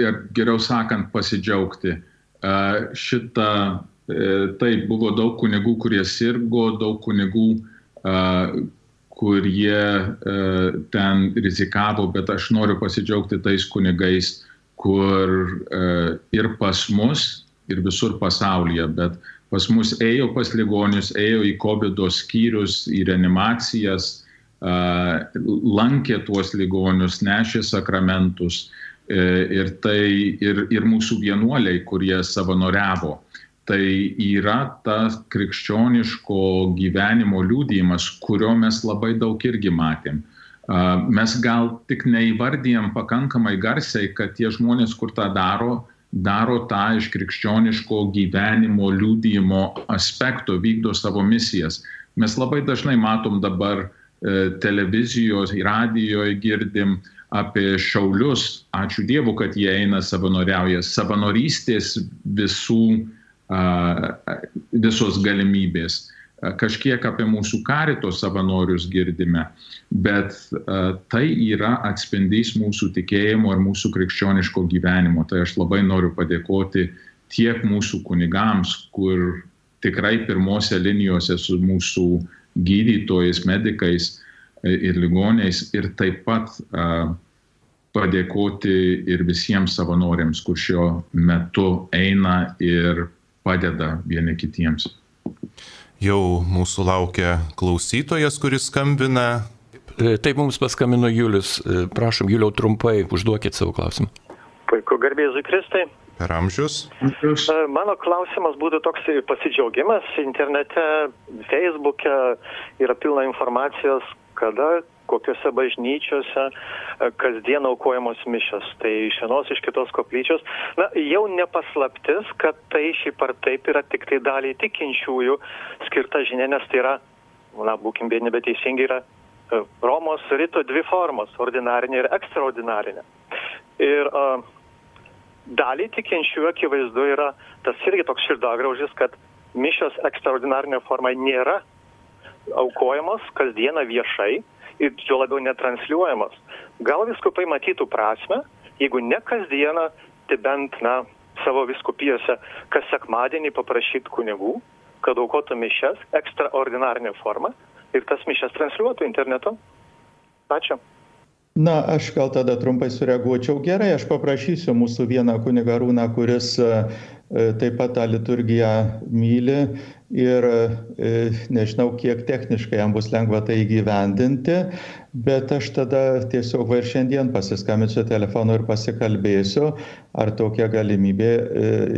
ir geriau sakant pasidžiaugti, šitą, e, taip, buvo daug kunigų, kurie sirgo, daug kunigų, kurie e, ten rizikavo, bet aš noriu pasidžiaugti tais kunigais, kur e, ir pas mus, ir visur pasaulyje, bet pas mus ėjo pas ligonius, ėjo į COVID skyrius, į reanimacijas, lankė tuos ligonius, nešė sakramentus ir, tai, ir, ir mūsų vienuoliai, kurie savanoriavo tai yra tas krikščioniško gyvenimo liūdėjimas, kurio mes labai daug irgi matėm. Mes gal tik neįvardėjom pakankamai garsiai, kad tie žmonės, kur tą daro, daro tą iš krikščioniško gyvenimo liūdėjimo aspekto, vykdo savo misijas. Mes labai dažnai matom dabar e, televizijos, radijoje girdim apie šaulius. Ačiū Dievu, kad jie eina savanoriauja. Savanorystės visų visos galimybės. Kažkiek apie mūsų karito savanorius girdime, bet tai yra atspindys mūsų tikėjimo ir mūsų krikščioniško gyvenimo. Tai aš labai noriu padėkoti tiek mūsų kunigams, kur tikrai pirmose linijose su mūsų gydytojais, medikais ir ligoniais ir taip pat padėkoti ir visiems savanoriams, kur šiuo metu eina ir padeda vieni kitiems. Jau mūsų laukia klausytojas, kuris skambina. E, taip mums paskambino Julius. E, prašom, Juliau, trumpai užduokit savo klausimą. Puiku, garbėsiu Kristai. Per amžius. E, mano klausimas būtų toks pasidžiaugimas. Internete, Facebook'e yra pilna informacijos, kada kokiose bažnyčiose e, kasdien aukojamos mišios. Tai iš vienos, iš kitos koplyčios. Na, jau nepaslaptis, kad tai šiaip ar taip yra tik tai daliai tikinčiųjų skirta žinia, nes tai yra, na, būkim bėdini, bet teisingai yra e, Romos ryto dvi formos - ordinarinė ir ekstraordinarinė. Ir uh, daliai tikinčiųjų akivaizdu yra tas irgi toks širdagraužis, kad mišios ekstraordinarinė forma nėra aukojamos kasdieną viešai, ir juo labiau netransliuojamos. Gal viskupai matytų prasme, jeigu ne kasdieną, tai bent, na, savo viskupijose kas sekmadienį paprašyti kunigų kad aukotų mišes ekstraordinarinė forma ir tas mišes transliuotų internetu. Ačiū. Na, aš gal tada trumpai sureaguočiau. Gerai, aš paprašysiu mūsų vieną kunigarūną, kuris taip pat tą liturgiją myli ir e, nežinau, kiek techniškai jam bus lengva tai įgyvendinti, bet aš tada tiesiog va ir šiandien pasiskambinsiu telefonu ir pasikalbėsiu, ar tokia galimybė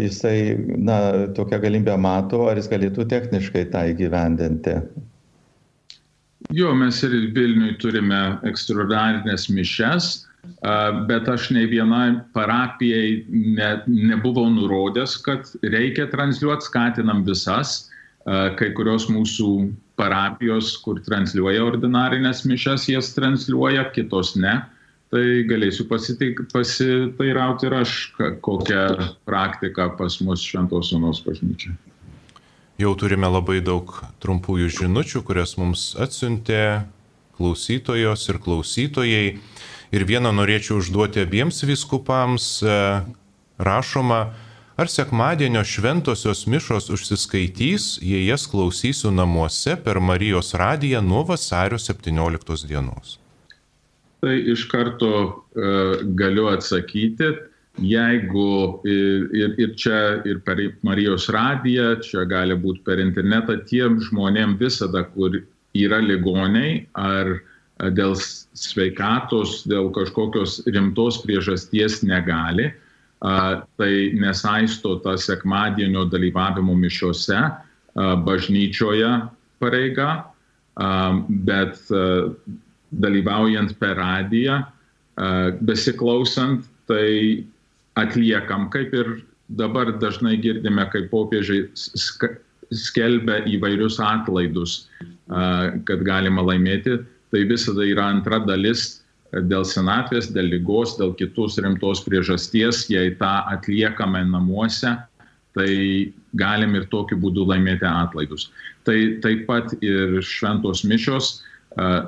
jisai, na, tokią galimybę mato, ar jis galėtų techniškai tą įgyvendinti. Jo, mes ir Vilniui turime ekstraordinarinės mišes, bet aš nei vienai parapijai ne, nebuvau nurodęs, kad reikia transliuoti, skatinam visas. Kai kurios mūsų parapijos, kur transliuoja ordinarinės mišes, jas transliuoja, kitos ne. Tai galėsiu pasitairauti ir aš, kokią praktiką pas mus Šventos Sūnos bažnyčia. Jau turime labai daug trumpųjų žinučių, kurias mums atsiuntė klausytojos ir klausytojai. Ir vieną norėčiau užduoti abiems viskupams. E, rašoma, ar sekmadienio šventosios mišos užsiskaitys, jei jas klausysiu namuose per Marijos radiją nuo vasario 17 dienos? Tai iš karto uh, galiu atsakyti, jeigu ir, ir, ir čia ir per Marijos radiją, čia gali būti per internetą, tiem žmonėm visada, kur yra ligoniai ar dėl sveikatos, dėl kažkokios rimtos priežasties negali, tai nesaisto tą sekmadienio dalyvavimo mišiuose bažnyčioje pareiga, bet dalyvaujant per radiją, besiklausant, tai atliekam, kaip ir dabar dažnai girdime, kaip popiežiai skelbia įvairius atlaidus, kad galima laimėti. Tai visada yra antra dalis dėl senatvės, dėl lygos, dėl kitos rimtos priežasties, jei tą atliekame namuose, tai galim ir tokiu būdu laimėti atlaidus. Tai taip pat ir šventos mišios,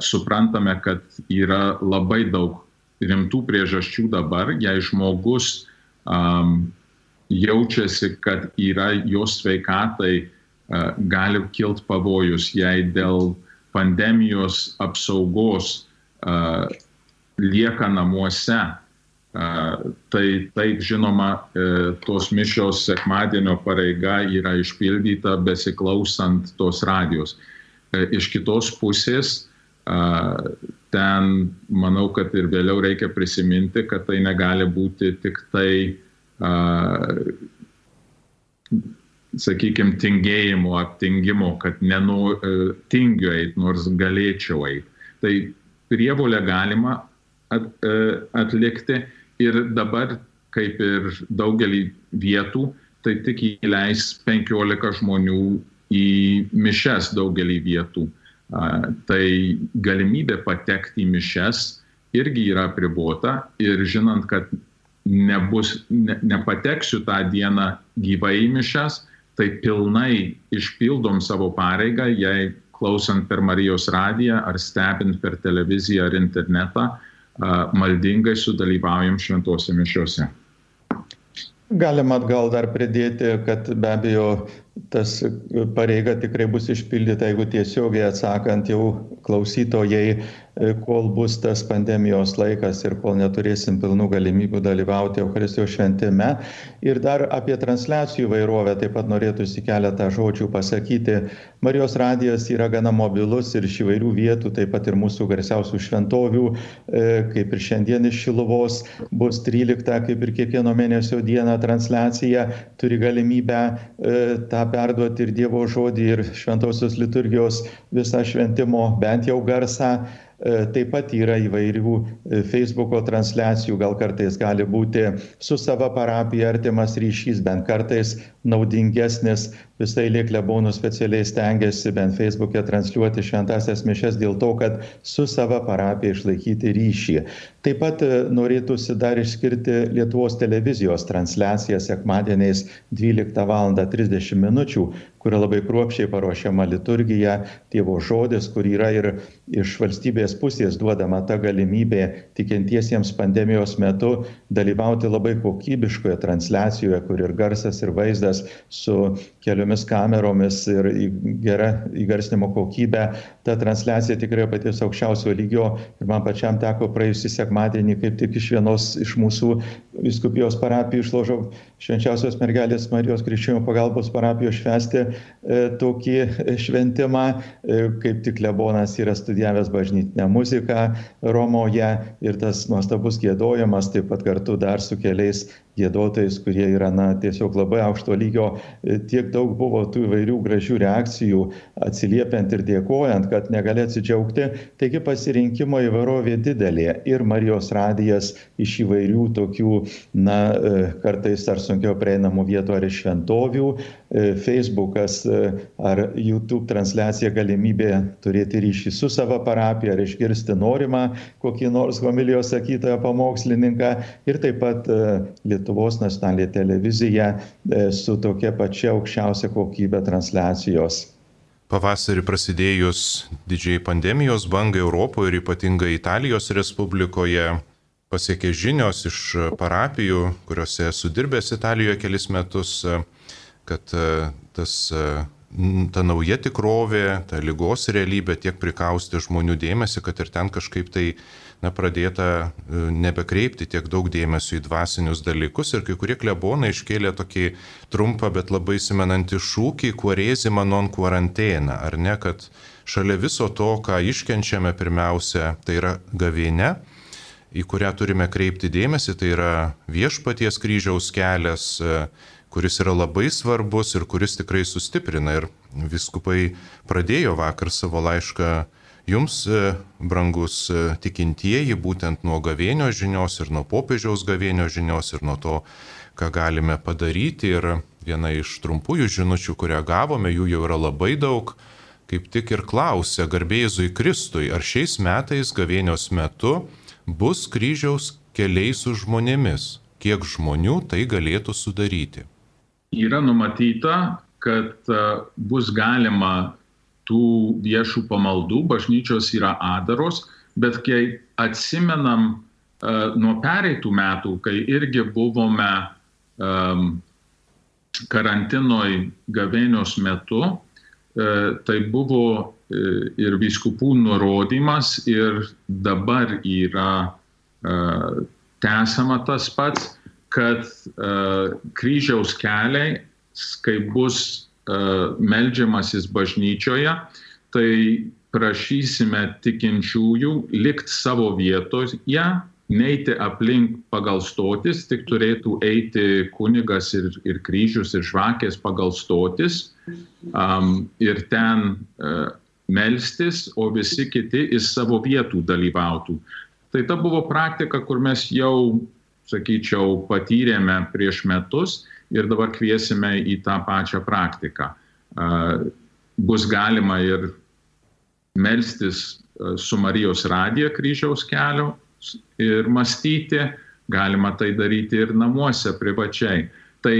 suprantame, kad yra labai daug rimtų priežasčių dabar, jei žmogus um, jaučiasi, kad yra jos sveikatai uh, gali kilti pavojus, jei dėl pandemijos apsaugos uh, lieka namuose. Uh, tai taip žinoma, uh, tos mišios sekmadienio pareiga yra išpildyta besiklausant tos radijos. Uh, iš kitos pusės, ten manau, kad ir vėliau reikia prisiminti, kad tai negali būti tik tai, sakykime, tingėjimo, aptingimo, kad nenu, tingiu eiti, nors galėčiau eiti. Tai prievolę galima at, atlikti ir dabar, kaip ir daugelį vietų, tai tik įleis 15 žmonių į mišes daugelį vietų. Tai galimybė patekti į mišes irgi yra pribota ir žinant, kad nebus, ne, nepateksiu tą dieną gyvai mišes, tai pilnai išpildom savo pareigą, jei klausant per Marijos radiją ar stebint per televiziją ar internetą, maldingai sudalyvaujam šventose mišiuose. Galima gal dar pridėti, kad be abejo tas pareiga tikrai bus išpildyta, jeigu tiesiogiai atsakant jau klausytojai E, kol bus tas pandemijos laikas ir kol neturėsim pilnų galimybių dalyvauti Eucharistijos šventime. Ir dar apie transliacijų vairovę taip pat norėtųsi keletą žodžių pasakyti. Marijos radijas yra gana mobilus ir iš įvairių vietų, taip pat ir mūsų garsiausių šventovių, e, kaip ir šiandien iš Šiluvos bus 13, kaip ir kiekvieno mėnesio dieną transliacija, turi galimybę e, tą perduoti ir Dievo žodį, ir šventosios liturgijos visą šventimo, bent jau garsą taip pat yra įvairių e, Facebook'o transliacijų, gal kartais gali būti su sava parapija artimas ryšys, bent kartais naudingesnis. Visai liek klebonų specialiai stengiasi bent Facebook'e transliuoti šventasias mišes dėl to, kad su sava parapija išlaikyti ryšį. Taip pat e, norėtųsi dar išskirti Lietuvos televizijos transliaciją sekmadieniais 12 val. 30 min kur yra labai kruopščiai paruošiama liturgija, Dievo žodis, kur yra ir iš valstybės pusės duodama ta galimybė tikintiesiems pandemijos metu dalyvauti labai kokybiškoje transliacijoje, kur ir garsas, ir vaizdas su keliomis kameromis ir gera įgarsinimo kokybė. Ta transliacija tikrai paties aukščiausio lygio ir man pačiam teko praėjusį sekmadienį kaip tik iš vienos iš mūsų viskupijos parapijų išložau švenčiausios mergelės Marijos krikščionių pagalbos parapijos švesti e, tokį šventimą, e, kaip tik Lebonas yra studijavęs bažnytinę muziką Romoje ir tas nuostabus gėdojimas taip pat kartu dar su keliais gėdotojais, kurie yra na, tiesiog labai aukšto lygio. E, tiek daug buvo tų įvairių gražių reakcijų, atsiliepiant ir dėkojant, kad negali atsidžiaugti. Taigi pasirinkimo įvairovė didelė ir Marijos radijas iš įvairių tokių, na, e, kartais ar sunkiau prieinamų vietų ar iš šventovių, Facebookas ar YouTube transliacija galimybė turėti ryšį su savo parapija ar išgirsti norimą kokį nors homilijos sakytoją pamokslininką ir taip pat lietuvių Lietuvos nacionalinė televizija e, su tokia pačia aukščiausia kokybė transliacijos. Pavasarį prasidėjus didžiai pandemijos bangai Europoje ir ypatingai Italijos Respublikoje pasiekė žinios iš parapijų, kuriuose esu dirbęs Italijoje kelis metus, kad e, tas, e, ta nauja tikrovė, ta lygos realybė tiek prikaustė žmonių dėmesį, kad ir ten kažkaip tai na, pradėta e, nebekreipti tiek daug dėmesio į dvasinius dalykus. Ir kai kurie klebonai iškėlė tokį trumpą, bet labai simenantį šūkį kuorėzimą non quarantena, ar ne, kad šalia viso to, ką iškenčiame pirmiausia, tai yra gavėne, į kurią turime kreipti dėmesį, tai yra viešpaties kryžiaus kelias, kuris yra labai svarbus ir kuris tikrai sustiprina. Ir viskupai pradėjo vakar savo laišką Jums, e, brangus e, tikintieji, būtent nuo gavėnio žinios ir nuo popiežiaus gavėnio žinios ir nuo to, ką galime padaryti. Ir viena iš trumpųjų žinučių, kurią gavome, jų jau yra labai daug, kaip tik ir klausė garbėjai Kristui, ar šiais metais gavėnios metu bus kryžiaus keliai su žmonėmis, kiek žmonių tai galėtų sudaryti. Yra numatyta, kad e, bus galima tų viešų pamaldų, bažnyčios yra adaros, bet kai atsimenam uh, nuo pereitų metų, kai irgi buvome um, karantinoj gavėnios metu, uh, tai buvo ir viskupų nurodymas ir dabar yra tęsama tas pats, kad uh, kryžiaus keliai, kai bus meldžiamasis bažnyčioje, tai prašysime tikinčiųjų likti savo vietoje, neiti aplink pagal stotis, tik turėtų eiti kunigas ir, ir kryžius ir žvakės pagal stotis um, ir ten uh, melstis, o visi kiti iš savo vietų dalyvautų. Tai ta buvo praktika, kur mes jau, sakyčiau, patyrėme prieš metus ir dabar kviesime į tą pačią praktiką. Bus galima ir melstis su Marijos radija kryžiaus kelio ir mąstyti, galima tai daryti ir namuose privačiai. Tai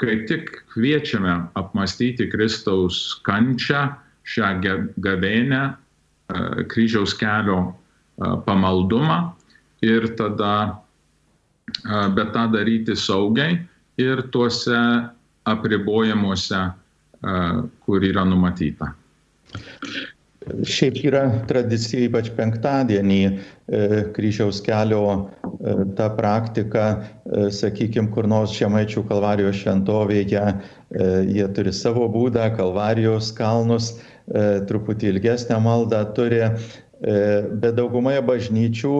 kai tik kviečiame apmastyti Kristaus kančią, šią gavėnę, kryžiaus kelio pamaldumą ir tada, bet tą daryti saugiai ir tuose apribojimuose, kur yra numatyta. Šiaip yra tradicija, ypač penktadienį e, kryžiaus kelio e, ta praktika, e, sakykime, kur nors Žemaičių kalvarijos šventovėje, jie turi savo būdą, kalvarijos kalnus, truputį ilgesnę maldą turi, bet daugumoje bažnyčių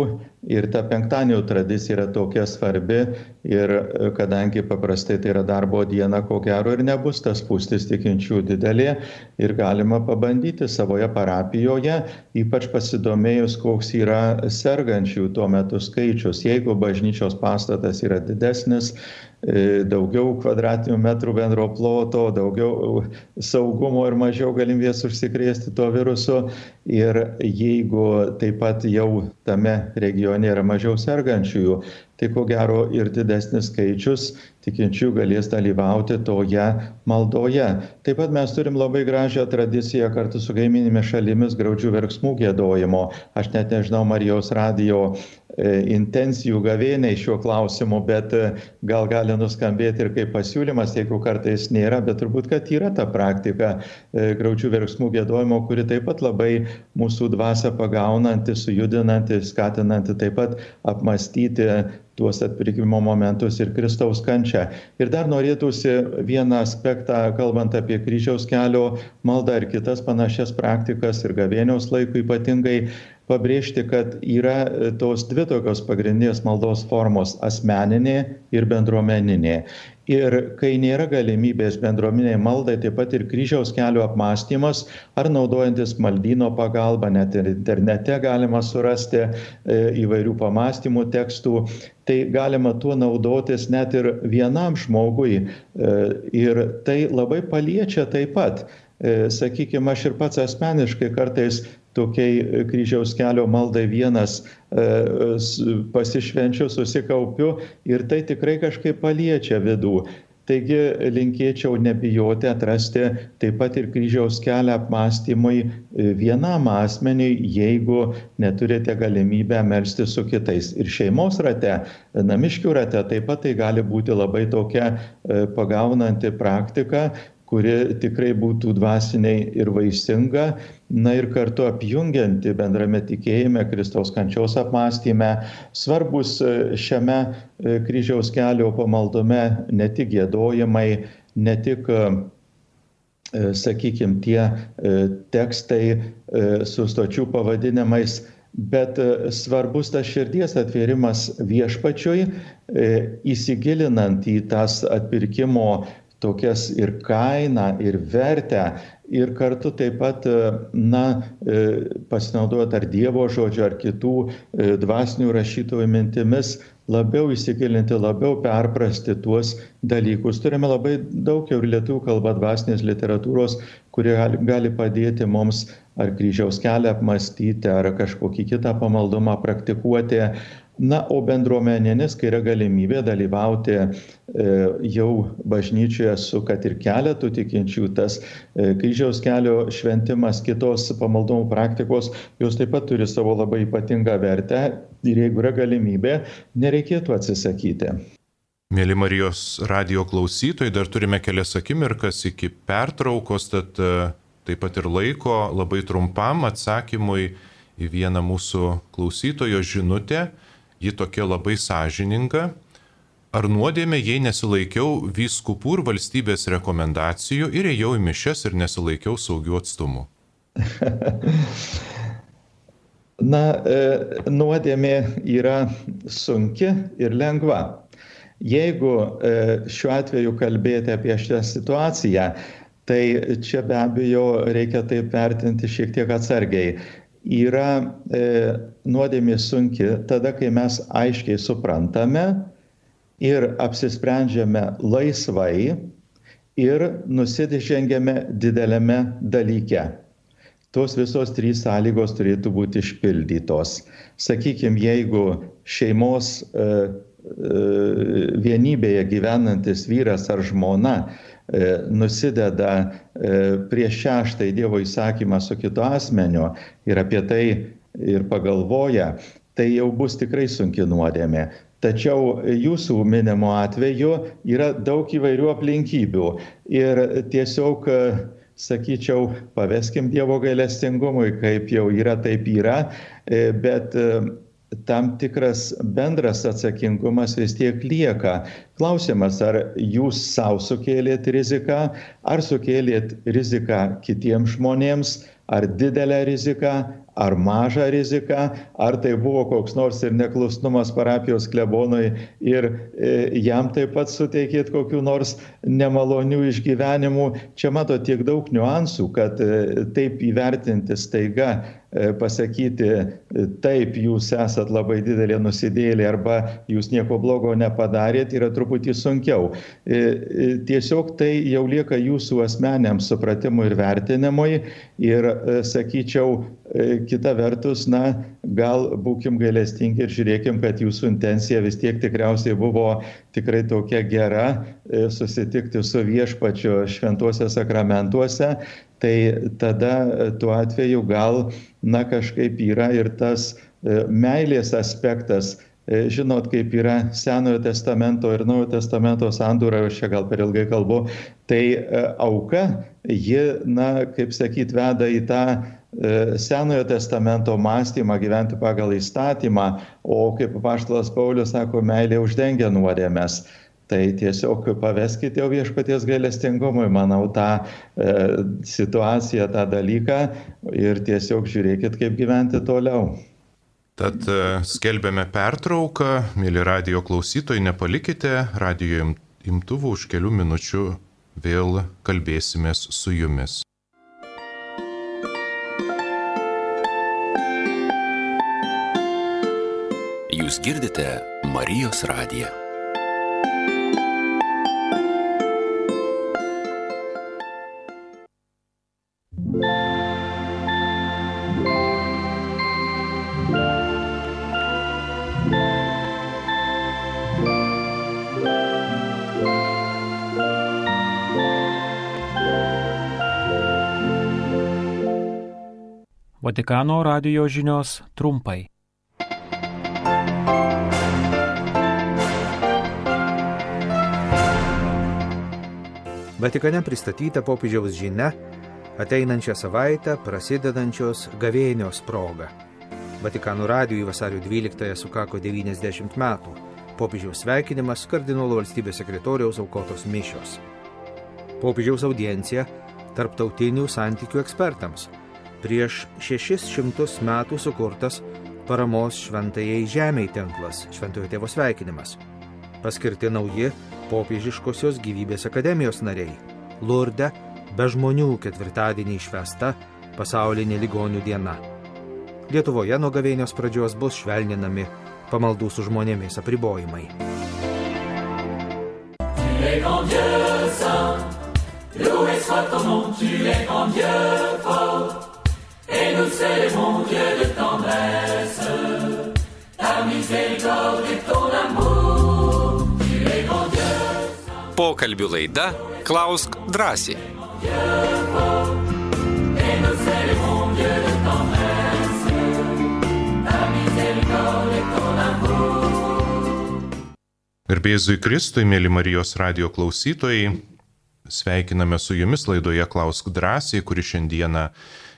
ir ta penktadienio tradicija yra tokia svarbi ir e, kadangi paprastai tai yra darbo diena, ko gero ir nebus tas pustis tikinčių didelė ir galima pabandyti savoje parapijoje, ypač pasidomėjus, koks yra sergančių tuo metu skaičius. Jeigu bažnyčios pastatas yra didesnis, e, daugiau kvadratinių metrų bendro ploto, daugiau saugumo ir mažiau galimybės užsikrėsti tuo virusu. Ir jeigu taip pat jau tame regione yra mažiau sergančiųjų, tai ko gero ir didesnis skaičius tikinčiųjų galės dalyvauti toje maldoje. Taip pat mes turim labai gražią tradiciją kartu su kaimininėmis šalimis graudžių verksmų gėdojimo. Aš net nežinau Marijos radijo e, intencijų gavėniai šiuo klausimu, bet e, gal gali nuskambėti ir kaip pasiūlymas, jeigu kartais nėra, bet turbūt, kad yra ta praktika e, graudžių verksmų gėdojimo, kuri taip pat labai mūsų dvasę pagaunanti, sujudinanti, skatinanti taip pat apmastyti tuos atpirkimo momentus ir Kristaus kančią. Ir dar norėtųsi vieną aspektą, kalbant apie kryžiaus kelio maldą ir kitas panašias praktikas ir gavėniaus laikų ypatingai, pabrėžti, kad yra tos dvi tokios pagrindinės maldos formos - asmeninė ir bendruomeninė. Ir kai nėra galimybės bendruomenei maldai taip pat ir kryžiaus kelio apmąstymas ar naudojantis maldyno pagalba net ir internete galima surasti e, įvairių pamąstymų tekstų tai galima tuo naudotis net ir vienam žmogui e, ir tai labai paliečia taip pat. E, sakykime aš ir pats asmeniškai kartais tokiai kryžiaus kelio maldai vienas e, pasišvenčiu, susikaupiu ir tai tikrai kažkaip paliečia vidų. Taigi linkėčiau nebijoti atrasti taip pat ir kryžiaus kelią apmąstymui e, vienam asmeniui, jeigu neturite galimybę melsti su kitais. Ir šeimos rate, namiškių rate taip pat tai gali būti labai tokia e, pagaunanti praktika, kuri tikrai būtų dvasiniai ir vaisinga, na ir kartu apjungianti bendrame tikėjime, Kristaus kančios apmąstyme. Svarbus e, šiame e, kryžiaus kelio pamaldume ne tik gėdojimai, ne tik e, sakykime, tie tekstai su stočių pavadinimais, bet svarbus tas širdies atvėrimas viešpačiui, įsigilinant į tas atpirkimo tokias ir kainą, ir vertę, ir kartu taip pat, na, e, pasinaudojant ar Dievo žodžio, ar kitų e, dvasinių rašytojų mintimis, labiau įsigilinti, labiau perprasti tuos dalykus. Turime labai daug jau ir lietuvių kalba dvasinės literatūros, kurie gali padėti mums ar kryžiaus kelią apmastyti, ar kažkokį kitą pamaldumą praktikuoti, na o bendruomeninis kai yra galimybė dalyvauti e, jau bažnyčioje su kad ir keletu tikinčių tas e, kryžiaus kelio šventimas kitos pamaldumo praktikos jos taip pat turi savo labai ypatingą vertę ir jeigu yra galimybė nereikėtų atsisakyti. Mėly Marijos radio klausytojai, dar turime kelias akimirkas iki pertraukos, tad e, taip pat ir laiko labai trumpam atsakymui į vieną mūsų klausytojo žinutę ji tokia labai sąžininga. Ar nuodėmė, jei nesilaikiau vyskupų ir valstybės rekomendacijų ir ėjau į mišes ir nesilaikiau saugių atstumų? Na, e, nuodėmė yra sunki ir lengva. Jeigu e, šiuo atveju kalbėti apie šią situaciją, tai čia be abejo reikia taip vertinti šiek tiek atsargiai yra e, nuodėmė sunki tada, kai mes aiškiai suprantame ir apsisprendžiame laisvai ir nusidengiame dideliame dalyke. Tos visos trys sąlygos turėtų būti išpildytos. Sakykime, jeigu šeimos e, e, vienybėje gyvenantis vyras ar žmona E, nusideda e, prieš šeštąjį Dievo įsakymą su kitu asmeniu ir apie tai ir pagalvoja, tai jau bus tikrai sunki nuodėmė. Tačiau jūsų minimo atveju yra daug įvairių aplinkybių ir tiesiog, sakyčiau, paveskim Dievo gailestingumui, kaip jau yra, taip yra, e, bet tam tikras bendras atsakingumas vis tiek lieka. Klausimas, ar jūs savo sukėlėt riziką, ar sukėlėt riziką kitiems žmonėms, ar didelę riziką, ar mažą riziką, ar tai buvo koks nors ir neklusnumas parapijos klebonui ir e, jam taip pat suteikėt kokiu nors nemalonių išgyvenimų. Čia mato tiek daug niuansų, kad e, taip įvertinti staiga e, pasakyti, taip, jūs esat labai didelė nusidėlė arba jūs nieko blogo nepadarėt, yra truputį truputį sunkiau. Tiesiog tai jau lieka jūsų asmeniam supratimui ir vertinimui ir, sakyčiau, kita vertus, na, gal būkim gailestingi ir žiūrėkim, kad jūsų intencija vis tiek tikriausiai buvo tikrai tokia gera susitikti su viešpačiu šventuose sakramentuose, tai tada tuo atveju gal, na, kažkaip yra ir tas meilės aspektas E, žinot, kaip yra Senojo testamento ir Naujojo testamento sandūra, aš čia gal per ilgai kalbu, tai e, auka, ji, na, kaip sakyt, veda į tą e, Senojo testamento mąstymą gyventi pagal įstatymą, o kaip paštalas Paulius sako, meilė uždengia nuodėmės. Tai tiesiog paveskite jau viešpaties gailestingumui, manau, tą e, situaciją, tą dalyką ir tiesiog žiūrėkit, kaip gyventi toliau. Tad e, skelbėme pertrauką, mėly radio klausytojai, nepalikite radio imtuvų už kelių minučių vėl kalbėsimės su jumis. Jūs girdite Marijos radiją. Vatikano radio žinios trumpai. Vatikane pristatyta popiežiaus žinia ateinančią savaitę prasidedančios gavėnios proga. Vatikano radijui vasario 12-ąją sukako 90 metų. Popiežiaus sveikinimas kardinolo valstybės sekretoriaus aukotos mišios. Popiežiaus audiencija tarptautinių santykių ekspertams prieš 600 metų sukurtas paramos šventajai žemiai tinklas Šventojo tėvo sveikinimas. Paskirti nauji popiežiškosios gyvybės akademijos nariai. Lurde be žmonių ketvirtadienį išvesta pasaulinė ligonių diena. Lietuvoje nuo gavėnios pradžios bus švelninami pamaldų su žmonėmis apribojimai. Tu es grand Dieu saint, loué soit ton nom, tu es grand Dieu fort nous célébrons Dieu de tendresse, ta miséricorde et ton amour, tu es grand Dieu. Pokalbių laida Klausk drąsiai. Garbėzui Kristui, mėly Marijos radio klausytojai, sveikiname su jumis laidoje Klausk drąsiai, kuri šiandieną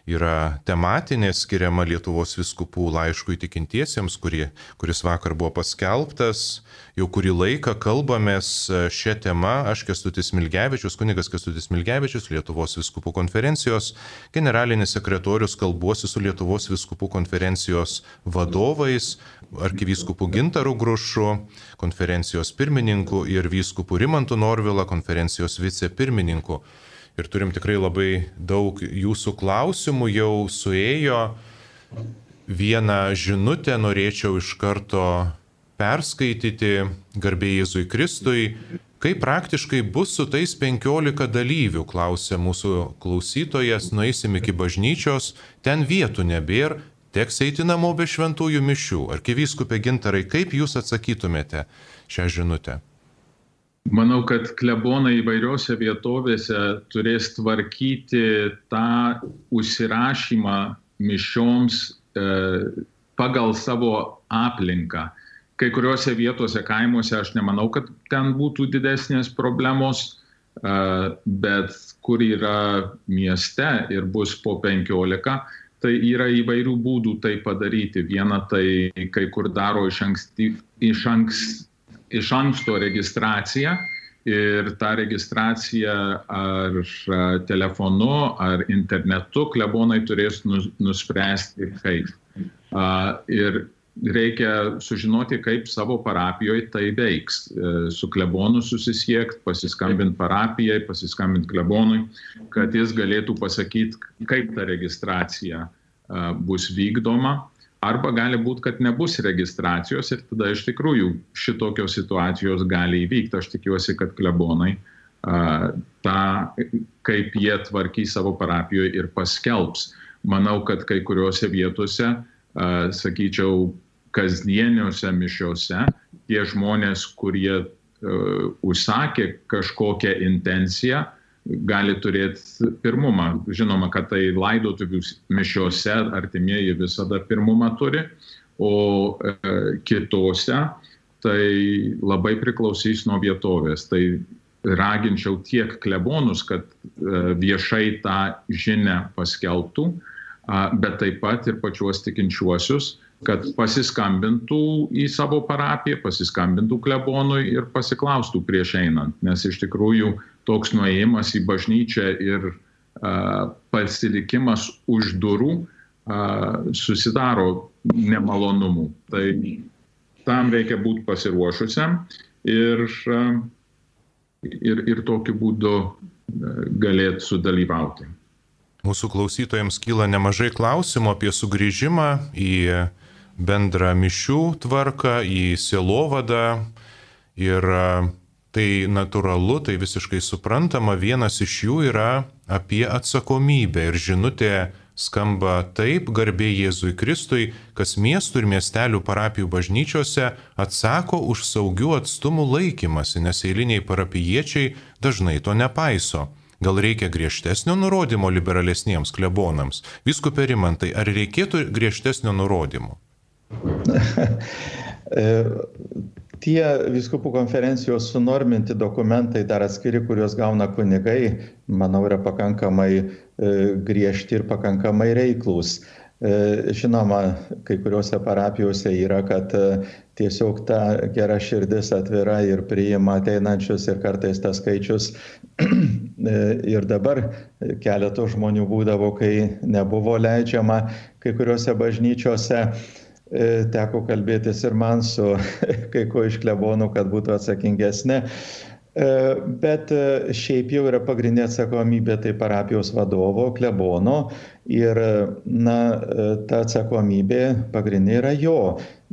yra tematinė skiriama Lietuvos viskupų laiškui tikintiesiems, kuri, kuris vakar buvo paskelbtas. Jau kurį laiką kalbamės šią temą. Aš Kestutis Milgevičius, kunigas Kestutis Milgevičius, Lietuvos viskupų konferencijos generalinis sekretorius, kalbuosi su Lietuvos viskupų konferencijos vadovais, arkivyskupu Gintaru Grušu, konferencijos pirmininku ir vyskupu Rimantu Norvila, konferencijos vicepirmininku ir turim tikrai labai daug jūsų klausimų jau suėjo. Vieną žinutę norėčiau iš karto perskaityti garbėjai Jėzui Kristui. Kaip praktiškai bus su tais penkiolika dalyvių, klausė mūsų klausytojas, nueisim iki bažnyčios, ten vietų nebėra, teks eiti namo be šventųjų mišių. Arkivyskupė gintarai, kaip jūs atsakytumėte šią žinutę? Manau, kad klebonai įvairiose vietovėse turės tvarkyti tą užsirašymą mišioms e, pagal savo aplinką. Kai kuriuose vietose, kaimuose, aš nemanau, kad ten būtų didesnės problemos, e, bet kur yra mieste ir bus po 15, tai yra įvairių būdų tai padaryti. Viena tai kai kur daro iš, anksti, iš anksti iš anksto registraciją ir tą registraciją ar telefonu, ar internetu klebonai turės nuspręsti kaip. Ir reikia sužinoti, kaip savo parapijoje tai veiks. E, su klebonu susisiekti, pasiskambinti parapijai, pasiskambinti klebonui, kad jis galėtų pasakyti, kaip ta registracija bus vykdoma arba gali būti, kad nebus registracijos ir tada iš tikrųjų šitokios situacijos gali įvykti. Aš tikiuosi, kad klebonai tą, kaip jie tvarkys savo parapijoje ir paskelbs. Manau, kad kai kuriuose vietose, sakyčiau, kasdieniuose mišiuose tie žmonės, kurie užsakė kažkokią intenciją, gali turėti pirmumą. Žinoma, kad tai laidotuvių mišiuose artimieji visada pirmumą turi, o e, kitose tai labai priklausys nuo vietovės. Tai raginčiau tiek klebonus, kad e, viešai tą žinę paskelbtų, bet taip pat ir pačiuos tikinčiuosius, kad pasiskambintų į savo parapiją, pasiskambintų klebonui ir pasiklaustų prieš einant, nes iš tikrųjų toks nuėjimas į bažnyčią ir uh, pasilikimas už durų uh, susidaro nemalonumų. Tai tam reikia būti pasiruošusiam ir, uh, ir, ir tokiu būdu galėtų sudalyvauti. Mūsų klausytojams kyla nemažai klausimų apie sugrįžimą į bendrą mišių tvarką, į sielovadą ir tai natūralu, tai visiškai suprantama, vienas iš jų yra apie atsakomybę ir žinutė skamba taip, garbė Jėzui Kristui, kas miestų ir miestelių parapijų bažnyčiose atsako už saugių atstumų laikymasi, nes eiliniai parapiečiai dažnai to nepaiso. Gal reikia griežtesnio nurodymo liberalesniems klebonams? Viskupė Rimantai, ar reikėtų griežtesnio nurodymo? E, tie viskupų konferencijos sunorminti dokumentai, dar atskiri, kuriuos gauna kunigai, manau, yra pakankamai e, griežti ir pakankamai reiklus. E, žinoma, kai kuriuose parapijose yra, kad tiesiog ta gera širdis atvira ir priima ateinančius ir kartais tas skaičius ir dabar keletų žmonių būdavo, kai nebuvo leidžiama kai kuriuose bažnyčiose E, teko kalbėtis ir man su kai ko iš klebonų, kad būtų atsakingesnė. E, bet e, šiaip jau yra pagrindinė atsakomybė tai parapijos vadovo, klebono ir na, ta atsakomybė pagrindinė yra jo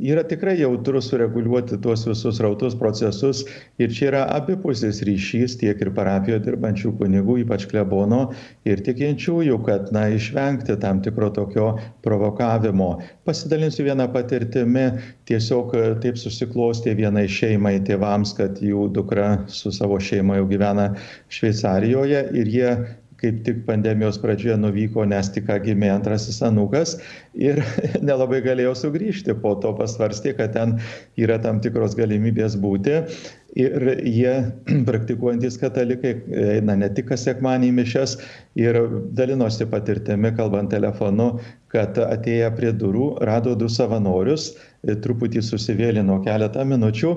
yra tikrai jautru sureguliuoti tuos visus rautus procesus ir čia yra abipusis ryšys tiek ir parapijoje dirbančių kunigų, ypač klebono ir tikinčiųjų, kad na, išvengti tam tikro tokio provokavimo. Pasidalinsiu vieną patirtimį, tiesiog taip susiklostė vienai šeimai tėvams, kad jų dukra su savo šeima jau gyvena Šveicarijoje ir jie kaip tik pandemijos pradžioje nuvyko, nes tik gimė antrasis anukas ir nelabai galėjo sugrįžti. Po to pasvarstė, kad ten yra tam tikros galimybės būti ir jie praktikuojantis katalikai eina ne tik kas sekmanį mišes ir dalinosi patirtimi, kalbant telefonu, kad atėję prie durų rado du savanorius, truputį susivėlino keletą minučių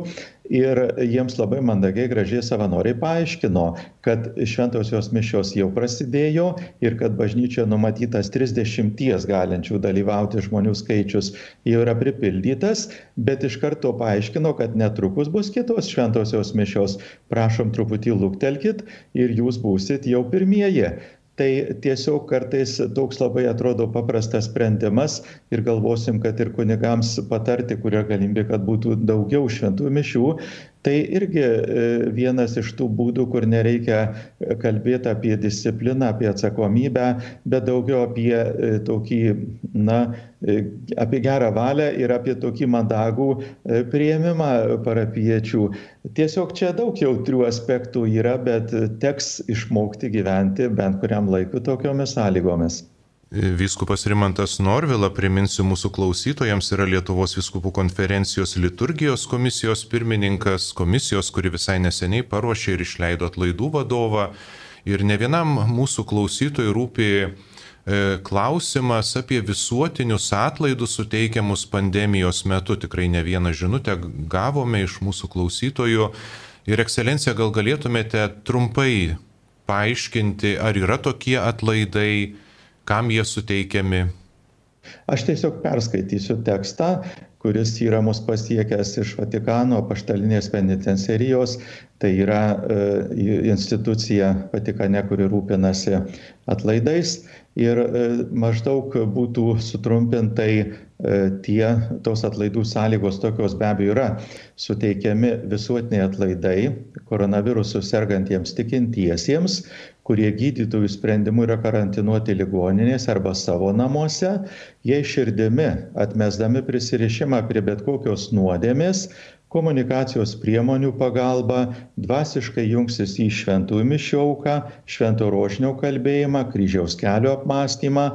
ir jiems labai mandagiai, gražiai savanoriai paaiškino, kad šventosios mišios jau prasidėjo ir kad bažnyčioje numatytas 30 galinčių dalyvauti žmonių skaičius jau yra pripildytas, bet iš karto paaiškino, kad netrukus bus kitos šventosios mišios. Prašom truputį luktelkit ir jūs būsit jau pirmieji tai tiesiog kartais toks labai atrodo paprastas sprendimas ir galvosim, kad ir kunigams patarti, kuria galimybė, kad būtų daugiau šventų mišių, tai irgi e, vienas iš tų būdų, kur nereikia kalbėti apie discipliną, apie atsakomybę, bet daugiau apie e, tokį, na, e, apie gerą valią ir apie tokį mandagų prieimimą parapiečių. Tiesiog čia daug jautrių aspektų yra, bet teks išmokti gyventi bent kuriam laikui tokiomis sąlygomis. Vyskupas Rimantas Norvila, priminsiu mūsų klausytojams, yra Lietuvos viskupų konferencijos liturgijos komisijos pirmininkas, komisijos, kuri visai neseniai paruošė ir išleido atlaidų vadovą. Ir ne vienam mūsų klausytojui rūpi e, klausimas apie visuotinius atlaidus suteikiamus pandemijos metu. Tikrai ne vieną žinutę gavome iš mūsų klausytojų. Ir ekscelencija, gal galėtumėte trumpai paaiškinti, ar yra tokie atlaidai, kam jie suteikiami? Aš tiesiog perskaitysiu tekstą, kuris yra mus pasiekęs iš Vatikano paštalinės penitencerijos, tai yra e, institucija Vatikane, kuri rūpinasi atlaidais ir maždaug būtų sutrumpintai tie tos atlaidų sąlygos tokios be abejo yra. Suteikiami visuotiniai atlaidai koronavirusu sergantiems tikintiesiems kurie gydytojų sprendimu yra karantinuoti ligoninėse arba savo namuose, jei širdimi atmesdami prisirišimą prie bet kokios nuodėmės, komunikacijos priemonių pagalba dvasiškai jungsis į šventųjų mišių auką, švento rožinio kalbėjimą, kryžiaus kelio apmąstymą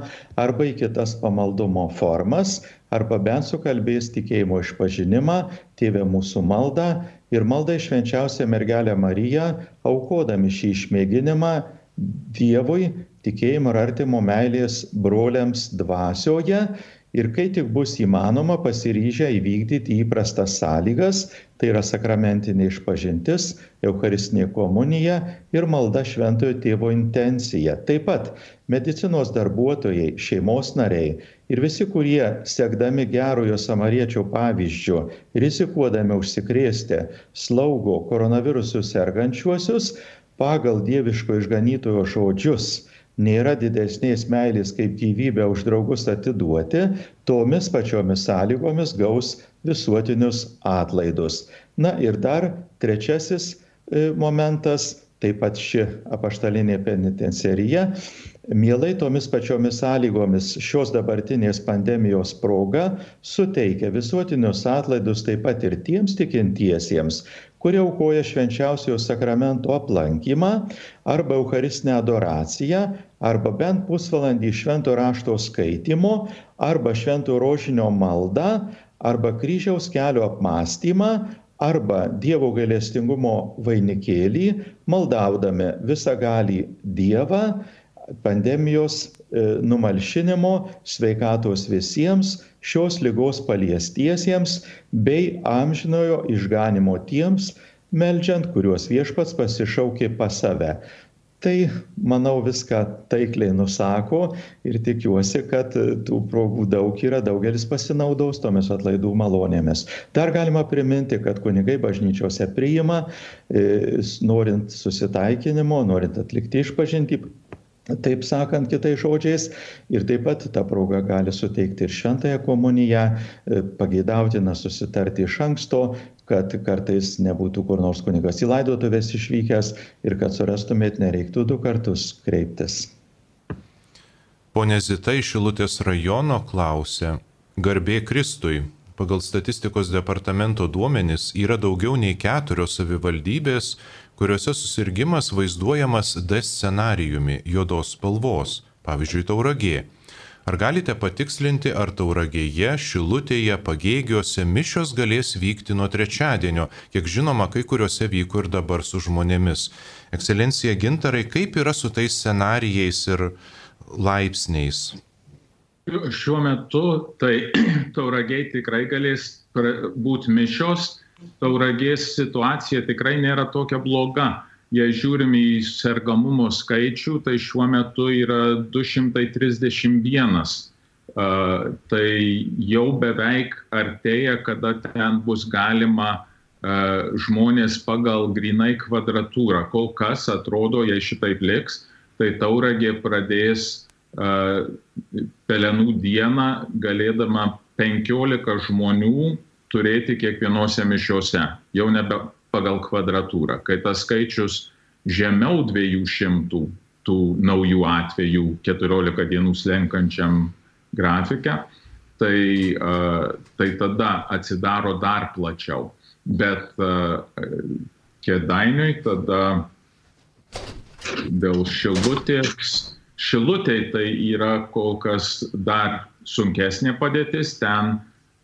arba į kitas pamaldumo formas, arba bent sukalbės tikėjimo išpažinimą, tėvė mūsų maldą ir maldą švenčiausią mergelę Mariją, aukodami šį išmėginimą Dievui, tikėjimo ir artimo meilės broliams dvasioje ir kai tik bus įmanoma pasiryžę įvykdyti įprastas sąlygas, tai yra sakramentinė išpažintis, Eucharistinė komunija ir malda šventojo tėvo intencija. Taip pat medicinos darbuotojai, šeimos nariai ir visi, kurie sekdami gerojo samariečio pavyzdžių, rizikuodami užsikrėsti, slaugo koronavirusų sergančiuosius, pagal dieviško išganytojo žodžius nėra didesnės meilės kaip gyvybę už draugus atiduoti, tomis pačiomis sąlygomis gaus visuotinius atlaidus. Na ir dar trečiasis e, momentas, taip pat ši apaštalinė penitencerija, mielai tomis pačiomis sąlygomis šios dabartinės pandemijos proga suteikia visuotinius atlaidus taip pat ir tiems tikintiesiems, kurie aukoja švenčiausiojo sakramento aplankymą arba eucharistinę adoraciją, arba bent pusvalandį švento rašto skaitimo, arba švento rožinio maldą, arba kryžiaus kelio apmąstymą, arba Dievo gailestingumo vainikėlį, maldaudami visą galį Dievą, pandemijos e, numalšinimo, sveikatos visiems, šios lygos paliestiesiems bei amžinojo išganimo tiems, meldžiant, kuriuos viešpats pasišaukė pas save. Tai, manau, viską taikliai nusako ir tikiuosi, kad tų progų daug yra, daugelis pasinaudos tomis atlaidų malonėmis. Dar galima priminti, kad kunigai bažnyčiose priima, e, norint susitaikinimo, norint atlikti išpažinti, taip sakant kitais žodžiais. Ir taip pat ta proga gali suteikti ir šventąją komuniją, e, pageidautina susitarti iš anksto, kad kartais nebūtų kur nors kunigas į laidotuvės išvykęs ir kad surastumėt nereiktų du kartus kreiptis. Pone Zita iš Šilutės rajono klausė, garbė Kristui, pagal statistikos departamento duomenis yra daugiau nei keturios savivaldybės, kuriuose susirgymas vaizduojamas D scenarijumi juodos spalvos, pavyzdžiui, tauragė. Ar galite patikslinti, ar tauragėje, šilutėje, pagėgiuose mišios galės vykti nuo trečiadienio, kiek žinoma, kai kuriuose vyko ir dabar su žmonėmis. Ekscelencija Gintarai, kaip yra su tais scenarijais ir laipsniais? Šiuo metu tai tauragiai tikrai galės būti mišios tauragės situacija tikrai nėra tokia bloga. Jei žiūrim į sergamumo skaičių, tai šiuo metu yra 231. Uh, tai jau beveik artėja, kada ten bus galima uh, žmonės pagal grinai kvadratūrą. Kol kas atrodo, jei šitaip liks, tai tauragė pradės uh, pelenų dieną galėdama 15 žmonių turėti kiekvienose mišiuose, jau nebe pagal kvadratūrą. Kai tas skaičius žemiau 200 tų naujų atvejų 14 dienų slenkančiam grafikę, tai, tai tada atsidaro dar plačiau. Bet kėdainiui tada dėl šilutės, šilutėj tai yra kol kas dar sunkesnė padėtis, ten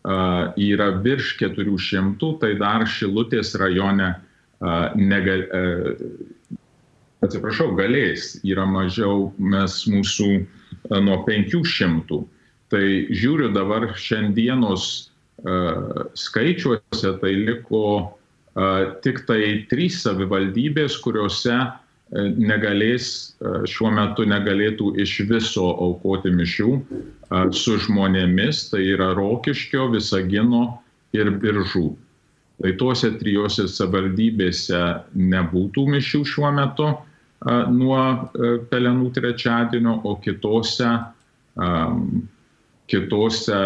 yra virš 400, tai dar Šilutės rajone negal, atsiprašau, galės, yra mažiau mes mūsų nuo 500. Tai žiūriu dabar šiandienos skaičiuose, tai liko tik tai trys savivaldybės, kuriuose negalės, šiuo metu negalėtų iš viso aukoti mišių su žmonėmis, tai yra Rokiškio, Visagino ir Biržų. Tai tuose trijose savivaldybėse nebūtų mišių šiuo metu, nuo pelenų trečiadienio, o kitose, kitose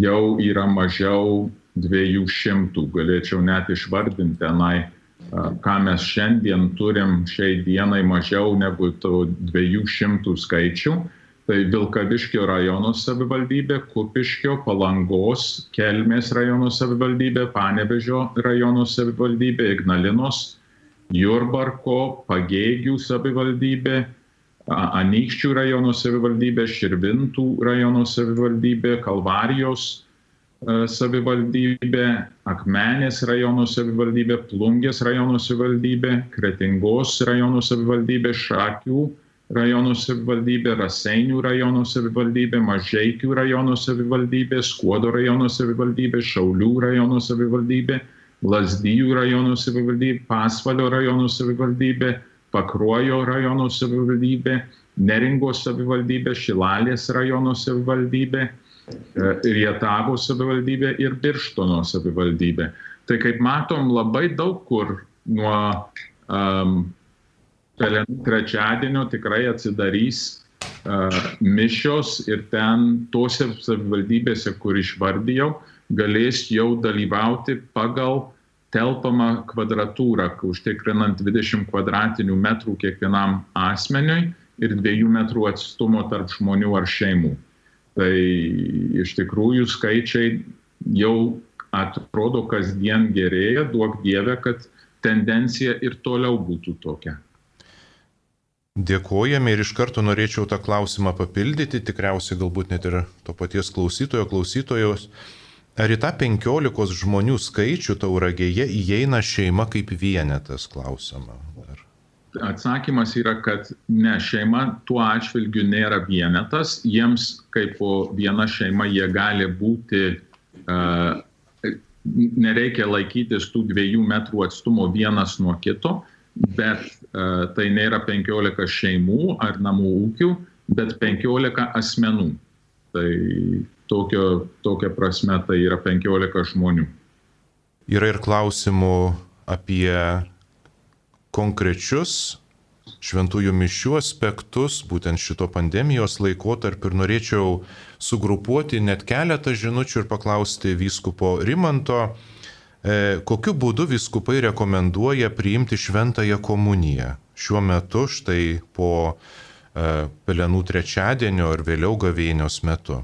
jau yra mažiau 200. Galėčiau net išvardinti tenai, ką mes šiandien turim šiai dienai mažiau negu to 200 skaičių. Tai Vilkaviškio rajono savivaldybė, Kupiškio, Palangos, Kelmės rajono savivaldybė, Panevežio rajono savivaldybė, Ignalinos, Jurbarko, Pagėgių savivaldybė, Anykščių rajono savivaldybė, Širvintų rajono savivaldybė, Kalvarijos savivaldybė, Akmenės rajono savivaldybė, Plungės rajono savivaldybė, Kretingos rajono savivaldybė, Šakių rajono savivaldybė, Raseinių rajono savivaldybė, Mažeikių rajono savivaldybė, Skuodo rajono savivaldybė, Šaulių rajono savivaldybė, Lasdyjų rajono savivaldybė, Pasvalio rajono savivaldybė, Pakruojo rajono savivaldybė, Neringos savivaldybė, Šilalės rajono savivaldybė, Rietavo savivaldybė ir Birštono savivaldybė. Tai kaip matom, labai daug kur nuo um, trečiadienio tikrai atsidarys uh, mišios ir ten tose savivaldybėse, kur išvardėjau, galės jau dalyvauti pagal telpamą kvadratūrą, užtikrinant 20 kvadratinių metrų kiekvienam asmeniui ir 2 metrų atstumo tarp žmonių ar šeimų. Tai iš tikrųjų skaičiai jau atrodo kasdien gerėja, duok dievę, kad tendencija ir toliau būtų tokia. Dėkojame ir iš karto norėčiau tą klausimą papildyti, tikriausiai galbūt net ir to paties klausytojo, klausytojos. Ar į tą 15 žmonių skaičių tauragėje įeina šeima kaip vienetas klausimą? Atsakymas yra, kad ne, šeima tuo atžvilgiu nėra vienetas, jiems kaip viena šeima jie gali būti, uh, nereikia laikytis tų dviejų metrų atstumo vienas nuo kito, bet uh, tai nėra 15 šeimų ar namų ūkių, bet 15 asmenų. Tai tokio, tokia prasme tai yra 15 žmonių. Yra ir klausimų apie konkrečius šventųjų mišių aspektus, būtent šito pandemijos laikotarpiu ir norėčiau sugrupuoti net keletą žinučių ir paklausti vyskupo Rimanto, e, kokiu būdu vyskupai rekomenduoja priimti šventąją komuniją šiuo metu štai po e, Pelenų trečiadienio ir vėliau gavėnios metu.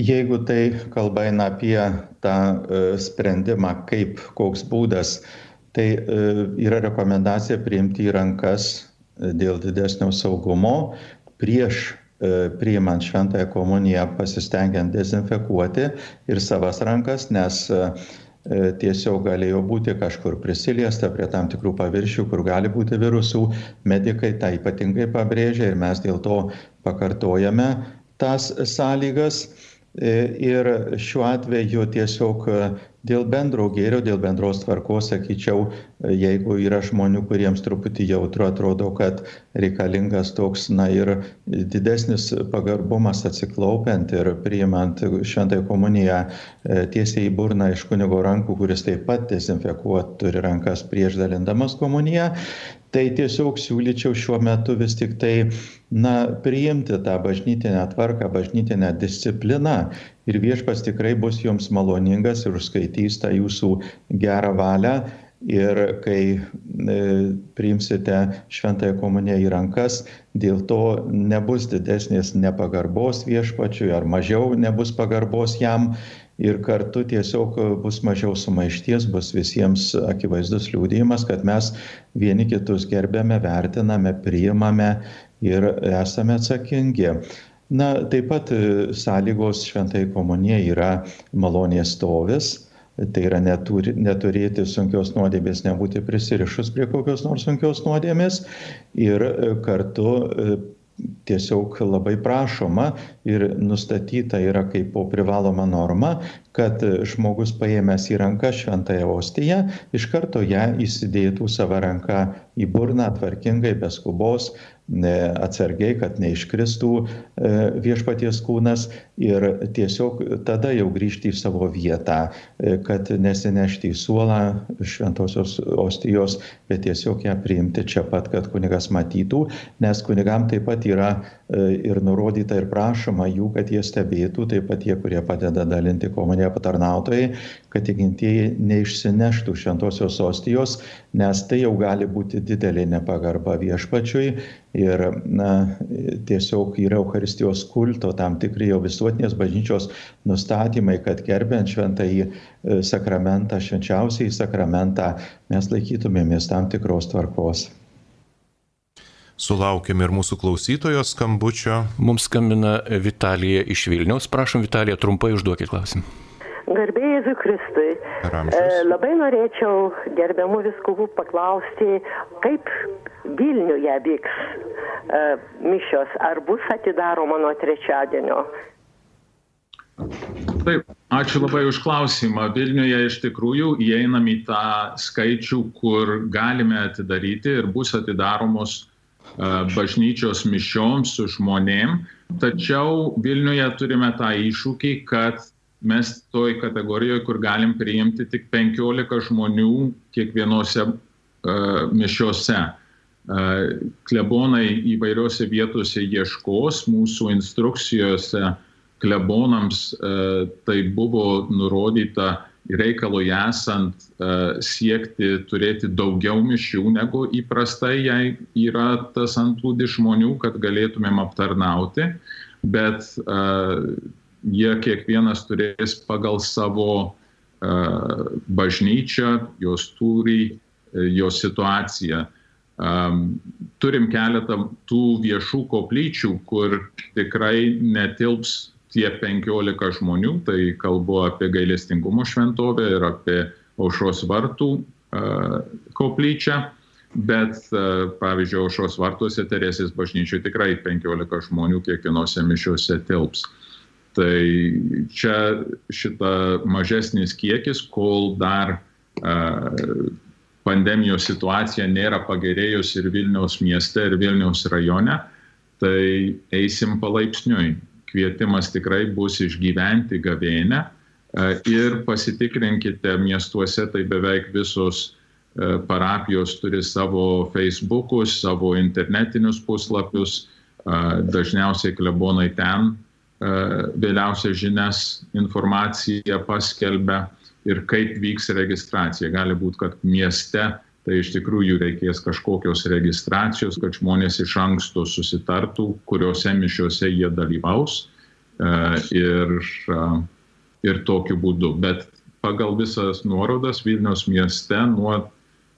Jeigu tai kalba eina apie tą e, sprendimą, kaip koks būdas, tai yra rekomendacija priimti į rankas dėl didesnio saugumo prieš priimant šventąją komuniją pasistengiant dezinfekuoti ir savas rankas, nes tiesiog galėjo būti kažkur prisiliesta prie tam tikrų paviršių, kur gali būti virusų. Medikai tą ypatingai pabrėžia ir mes dėl to pakartojame tas sąlygas. Ir šiuo atveju tiesiog dėl bendro gėrio, dėl bendros tvarkos, sakyčiau, jeigu yra žmonių, kuriems truputį jautru atrodo, kad reikalingas toks, na ir didesnis pagarbumas atsiklaupiant ir priimant šventąją komuniją tiesiai į burną iš kunigo rankų, kuris taip pat dezinfekuot turi rankas prieš dalindamas komuniją, tai tiesiog siūlyčiau šiuo metu vis tik tai, na, priimti tą bažnytinę tvarką, bažnytinę discipliną ir viešpas tikrai bus jums maloningas ir užskaitys tą jūsų gerą valią. Ir kai e, priimsite šventąją komuniją į rankas, dėl to nebus didesnės nepagarbos viešpačiui ar mažiau nebus pagarbos jam ir kartu tiesiog bus mažiau sumaišties, bus visiems akivaizdus liūdėjimas, kad mes vieni kitus gerbėme, vertiname, priimame ir esame atsakingi. Na, taip pat sąlygos šventai komunijai yra malonės stovis. Tai yra neturi, neturėti sunkios nuodėmės, nebūti prisirišus prie kokios nors sunkios nuodėmės ir kartu tiesiog labai prašoma ir nustatyta yra kaip privaloma norma, kad žmogus paėmęs į ranką šventąją ostiją, iš karto ją įsidėtų savo ranką į burną tvarkingai, be skubos, atsargiai, kad neiškristų viešpaties kūnas ir tiesiog tada jau grįžti į savo vietą, kad nesinešti į suolą šventosios ostijos, bet tiesiog ją priimti čia pat, kad kunigas matytų, nes kunigam taip pat yra ir nurodyta ir prašoma jų, kad jie stebėtų, taip pat tie, kurie padeda dalinti komuniją patarnautojai, kad tikintieji neišsineštų šventosios ostijos, nes tai jau gali būti didelė nepagarba viešpačiui ir na, tiesiog yra Euharistijos kulto tam tikri jau visuotinės bažnyčios nustatymai, kad gerbent šventąjį e, sakramentą, švenčiausiai sakramentą, mes laikytumėmės tam tikros tvarkos. Sulaukėme ir mūsų klausytojo skambučio. Mums skambina Vitalija iš Vilniaus. Prašom, Vitalija, trumpai užduokit klausimą. Garbėjai Jėzui Kristui. E, labai norėčiau gerbiamų viskuvų paklausti, kaip Vilniuje vyks e, mišios, ar bus atidaroma nuo trečiadienio. Taip, ačiū labai už klausimą. Vilniuje iš tikrųjų įeinam į tą skaičių, kur galime atidaryti ir bus atidaromos bažnyčios mišioms su žmonėm. Tačiau Vilniuje turime tą iššūkį, kad mes toj kategorijoje, kur galim priimti tik 15 žmonių kiekvienose uh, mišiose. Uh, klebonai įvairiose vietose ieškos mūsų instrukcijose klebonams uh, tai buvo nurodyta reikalui esant siekti turėti daugiau mišių negu įprastai, jei yra tas antplūdis žmonių, kad galėtumėm aptarnauti, bet jie kiekvienas turės pagal savo bažnyčią, jos turi, jos situaciją. Turim keletą tų viešų koplyčių, kur tikrai netilps tie 15 žmonių, tai kalbu apie gailestingumo šventovę ir apie aušros vartų koplyčią, bet pavyzdžiui, aušros vartuose Teresės bažnyčioje tikrai 15 žmonių kiekvienose mišiuose tilps. Tai čia šita mažesnis kiekis, kol dar pandemijos situacija nėra pagerėjusi ir Vilniaus mieste, ir Vilniaus rajone, tai eisim palaipsniui kvietimas tikrai bus išgyventi gavėnę e, ir pasitikrinkite miestuose, tai beveik visos e, parapijos turi savo Facebookus, savo internetinius puslapius, e, dažniausiai klebonai ten vėliausias žinias informaciją paskelbia ir kaip vyks registracija. Gali būti, kad mieste tai iš tikrųjų reikės kažkokios registracijos, kad žmonės iš anksto susitartų, kuriuose mišiuose jie dalyvaus e, ir, e, ir tokiu būdu. Bet pagal visas nuorodas Vilnius mieste nuo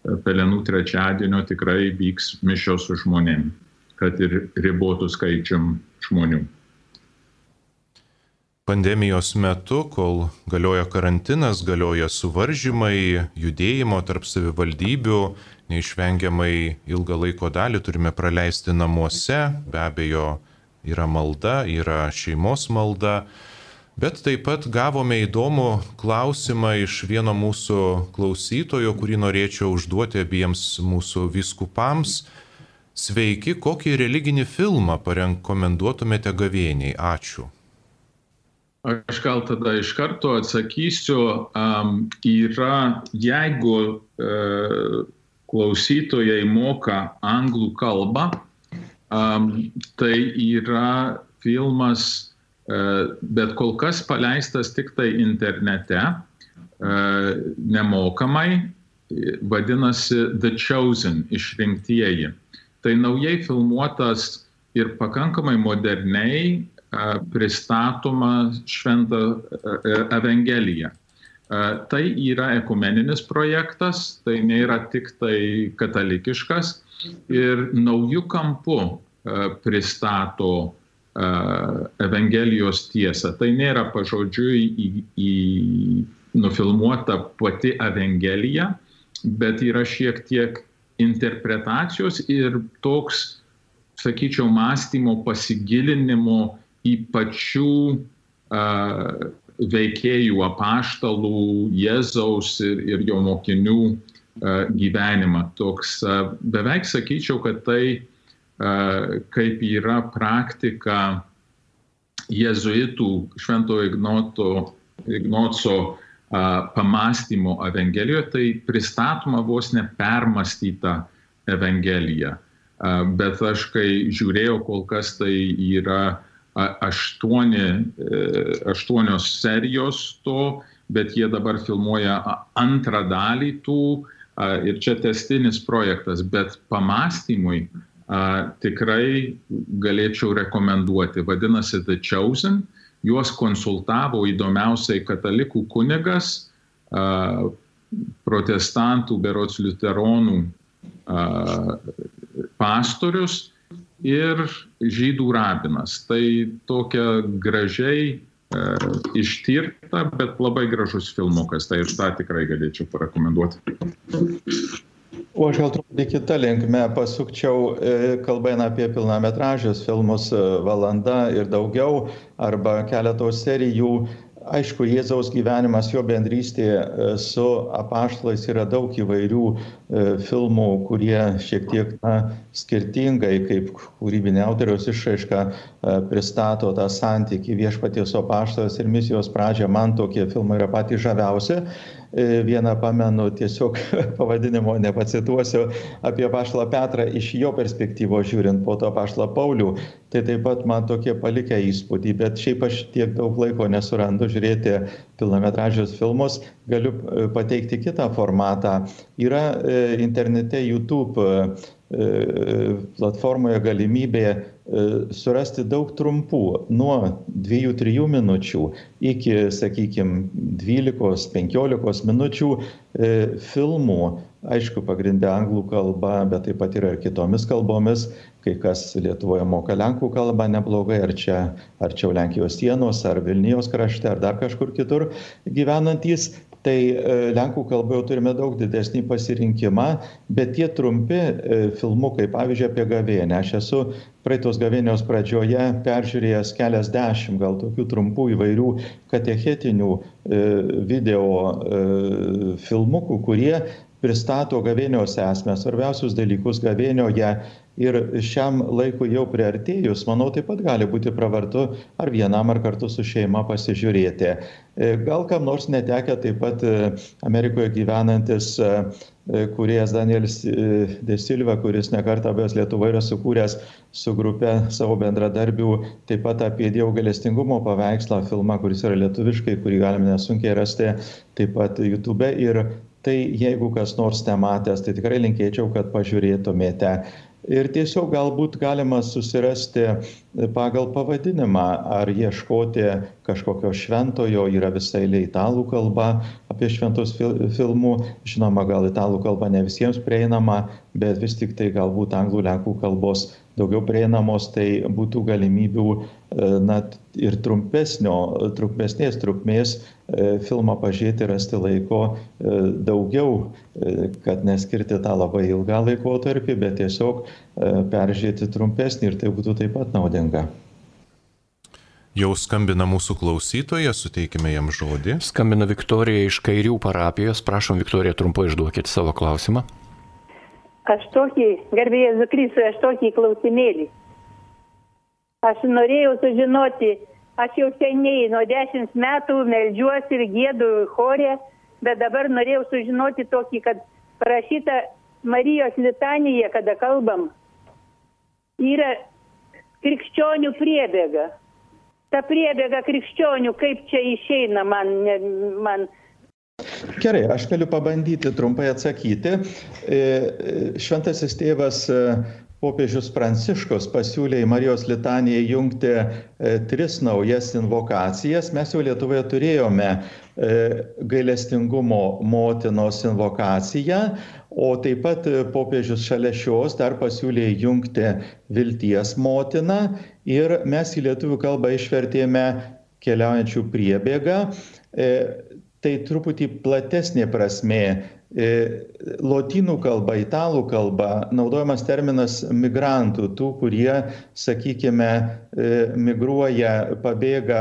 Pelenų trečiadienio tikrai vyks mišios su žmonėm, kad ir ribotų skaičiam žmonių pandemijos metu, kol galioja karantinas, galioja suvaržymai, judėjimo tarp savivaldybių, neišvengiamai ilgą laiko dalį turime praleisti namuose, be abejo yra malda, yra šeimos malda. Bet taip pat gavome įdomų klausimą iš vieno mūsų klausytojo, kurį norėčiau užduoti abiems mūsų viskupams. Sveiki, kokį religinį filmą parekomenduotumėte gavėniai? Ačiū. Aš gal tada iš karto atsakysiu, um, yra, jeigu uh, klausytojai moka anglų kalbą, um, tai yra filmas, uh, bet kol kas paleistas tik tai internete, uh, nemokamai, vadinasi The Chosen, išrinktieji. Tai naujai filmuotas ir pakankamai moderniai pristatoma šventa Evangelija. Tai yra ekumeninis projektas, tai nėra tik tai katalikiškas ir naujų kampų pristato Evangelijos tiesą. Tai nėra pažodžiui į, į nufilmuota pati Evangelija, bet yra šiek tiek interpretacijos ir toks, sakyčiau, mąstymo pasigilinimo į pačių uh, veikėjų, apaštalų, Jėzaus ir, ir jo mokinių uh, gyvenimą. Toks uh, beveik sakyčiau, kad tai kaip yra praktika jėzuitų švento Ignoto, Ignoco pamastymo Evangelijoje, tai pristatoma vos nepermastyta Evangelija. Bet aš kai žiūrėjau, kol kas tai yra aštuoni, e, aštuonios serijos to, bet jie dabar filmuoja antrą dalį tų ir čia testinis projektas, bet pamastymui tikrai galėčiau rekomenduoti. Vadinasi The Chosen, juos konsultavo įdomiausiai katalikų kunigas, protestantų, berots liuteronų pastorius ir žydų rabinas. Tai tokia gražiai ištirta, bet labai gražus filmukas. Tai aš tą tikrai galėčiau parekomenduoti. O aš gal truputį kitą linkmę pasukčiau, kalba eina apie pilnametražius filmus valanda ir daugiau, arba keletos serijų aišku jėzaus gyvenimas jo bendrystė e, su apaštalais yra daug įvairių e, filmų kurie šiek tiek na skirtingai kaip kūrybinė autoriaus išraiška e, pristato tą santykį viešpaties su apaštalais ir misijos pradžią. Man tokie filmai yra patys žaviausi. E, vieną pamenu, tiesiog pavadinimo nepacituosiu, apie Pašlą Petrą iš jo perspektyvos žiūrint, po to Pašlą Paulių. Tai taip pat man tokie palikę įspūdį, bet šiaip aš tiek daug laiko nesurandu žiūrėti pilnametražius filmus, galiu e, pateikti kitą formatą. Yra e, internete YouTube platformoje galimybė surasti daug trumpų, nuo 2-3 minučių iki, sakykime, 12-15 minučių filmų, aišku, pagrindę anglų kalbą, bet taip pat yra ir kitomis kalbomis, kai kas Lietuvoje moka lenkų kalbą neblogai, ar čia arčiau Lenkijos sienos, ar Vilnijos krašte, ar dar kažkur kitur gyvenantys, tai e, lenkų kalba jau turime daug didesnį pasirinkimą, bet tie trumpi e, filmukai, pavyzdžiui, apie gavėnę, aš esu praeitos gavėnios pradžioje peržiūrėjęs keliasdešimt gal tokių trumpų įvairių katechetinių e, video filmukų, kurie pristato gavėnios esmę, svarbiausius dalykus gavėnioje ir šiam laikui jau priartėjus, manau, taip pat gali būti pravartu ar vienam, ar kartu su šeima pasižiūrėti. E, gal kam nors netekia taip pat e, Amerikoje gyvenantis e, kuriejas Danielis De Silva, kuris nekartą buvęs Lietuvoje yra sukūręs su grupe savo bendradarbių taip pat apie Dievo galestingumo paveikslą, filmą, kuris yra lietuviškai, kurį galime nesunkiai rasti taip pat YouTube. Ir tai jeigu kas nors nematęs, tai tikrai linkėčiau, kad pažiūrėtumėte ir tiesiog galbūt galima susirasti pagal pavadinimą ar ieškoti kažkokio šventojo, yra visai lė italų kalba apie šventus filmų, žinoma, gal italų kalba ne visiems prieinama, bet vis tik tai galbūt anglų, lenkų kalbos daugiau prieinamos, tai būtų galimybių e, na, ir trumpesnio, trumpesnės trukmės e, filmą pažiūrėti, rasti laiko e, daugiau, kad neskirti tą labai ilgą laikotarpį, bet tiesiog peržiūrėti trumpesnį ir tai būtų taip pat naudinga. Jau skambina mūsų klausytoja, suteikime jam žodį. Skambina Viktorija iš Kairių parapijos. Prašom, Viktorija, trumpai išduokit savo klausimą. Aš tokį, garbėjai Zukrisui, aš tokį klausimėlį. Aš norėjau sužinoti, aš jau seniai nuo dešimt metų melžiuosi ir gėdu chorė, bet dabar norėjau sužinoti tokį, kad parašyta Marijos litanija, kada kalbam, yra krikščionių priebėga. Ta priebėga krikščionių, kaip čia išeina man, man Gerai, aš galiu pabandyti trumpai atsakyti. E, šventasis tėvas e, popiežius Pranciškus pasiūlė į Marijos litaniją jungti e, tris naujas invokacijas. Mes jau Lietuvoje turėjome gailestingumo motinos invokaciją, o taip pat popiežius šalia šios dar pasiūlė jungti vilties motiną ir mes į lietuvių kalbą išvertėme keliaujančių priebėgą tai truputį platesnė prasmė. E, lotynų kalba, italų kalba naudojamas terminas migrantų, tų, kurie, sakykime, e, migruoja, pabėga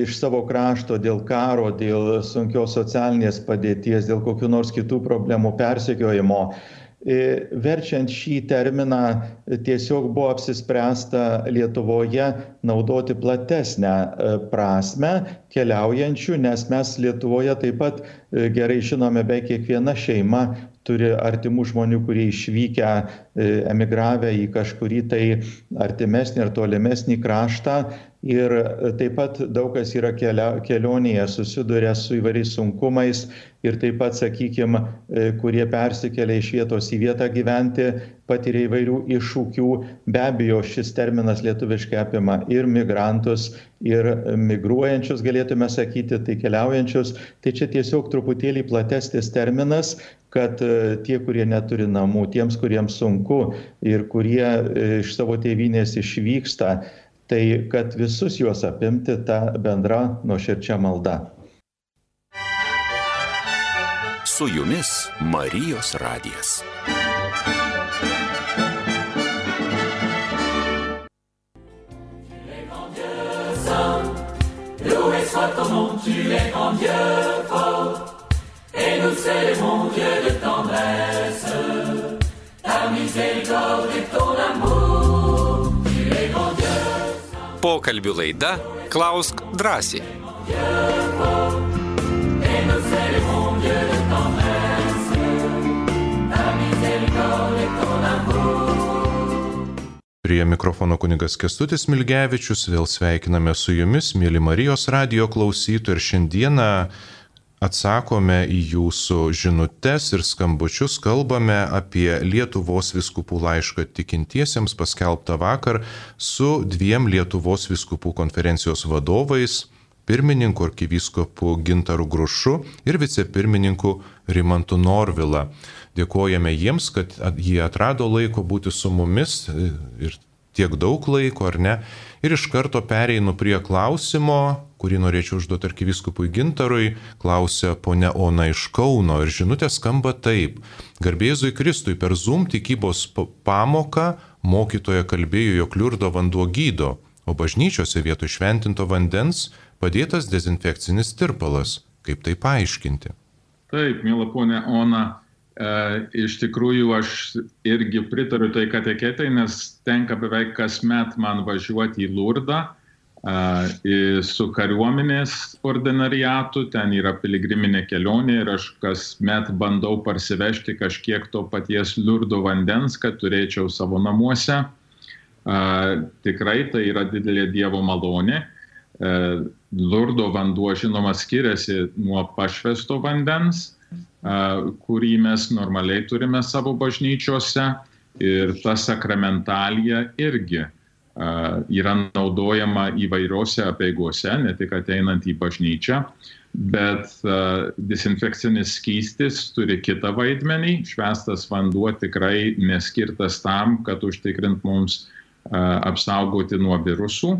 iš savo krašto dėl karo, dėl sunkios socialinės padėties, dėl kokių nors kitų problemų persekiojimo. Verčiant šį terminą tiesiog buvo apsispręsta Lietuvoje naudoti platesnę prasme keliaujančių, nes mes Lietuvoje taip pat gerai žinome, beveik kiekviena šeima turi artimų žmonių, kurie išvykę, emigravę į kažkurį tai artimesnį ar tolimesnį kraštą ir taip pat daug kas yra kelia, kelionėje susiduria su įvairiais sunkumais ir taip pat, sakykime, kurie persikelia iš vietos į vietą gyventi, patiria įvairių iššūkių. Be abejo, šis terminas lietuviškai apima ir migrantus, ir migruojančius, galėtume sakyti, tai keliaujančius. Tai čia tiesiog truputėlį platesnis terminas, kad e, tie, kurie neturi namų, tiems, kuriems sunku ir kurie e, iš savo tėvynės išvyksta, tai kad visus juos apimti tą bendrą nuoširdžią maldą. Su jumis Marijos radijas. Loué soit ton nom, tu es grand Dieu fort, et nous célébrons Dieu de tendresse, ta miséricorde et ton amour, Pokalbių laida Klausk drąsiai. Prie mikrofono kunigas Kestutis Milgevičius, vėl sveikiname su jumis, mėly Marijos radio klausytojai ir šiandieną atsakome į jūsų žinutes ir skambučius, kalbame apie Lietuvos viskupų laišką tikintiesiems paskelbtą vakar su dviem Lietuvos viskupų konferencijos vadovais pirmininku arkivyskupu Gintaru Grušu ir vicepirmininku Rimantu Norvila. Dėkojame jiems, kad jie atrado laiko būti su mumis ir tiek daug laiko, ar ne. Ir iš karto pereinu prie klausimo, kurį norėčiau užduoti arkiviskupui Gintarui, klausia ponia Ona iš Kauno ir žinutė skamba taip. Garbėzui Kristui per Zoom tikybos pamoką mokytoja kalbėjo, jog liurdo vanduo gydo, o bažnyčiose vietoj šventinto vandens padėtas dezinfekcinis tirpalas. Kaip tai paaiškinti? Taip, mėla ponia Ona, e, iš tikrųjų aš irgi pritariu tai kateketai, nes tenka beveik kasmet man važiuoti į Lurdą su kariuomenės ordinariatu, ten yra piligriminė kelionė ir aš kasmet bandau parsivežti kažkiek to paties liurdo vandens, kad turėčiau savo namuose. Tikrai tai yra didelė Dievo malonė. Lurdo vanduo, žinoma, skiriasi nuo pašvesto vandens, kurį mes normaliai turime savo bažnyčiose ir ta sakramentalija irgi yra naudojama įvairiose apieigose, ne tik ateinant į bažnyčią, bet dezinfekcinis skystis turi kitą vaidmenį. Švestas vanduo tikrai neskirtas tam, kad užtikrint mums apsaugoti nuo virusų.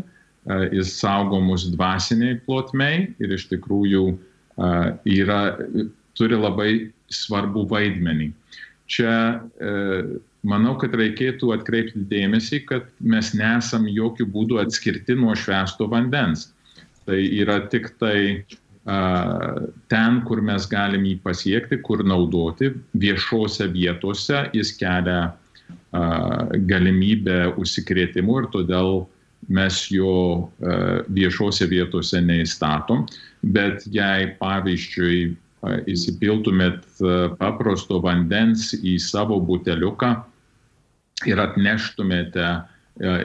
Jis saugo mus dvasiniai plotmei ir iš tikrųjų yra, turi labai svarbų vaidmenį. Čia manau, kad reikėtų atkreipti dėmesį, kad mes nesam jokių būdų atskirti nuo švesto vandens. Tai yra tik tai uh, ten, kur mes galim jį pasiekti, kur naudoti, viešose vietose jis kelia uh, galimybę užsikrėtimų ir todėl mes jo uh, viešose vietose neįstatom. Bet jei, pavyzdžiui, įsipiltumėt paprasto vandens į savo buteliuką, ir atneštumėte e,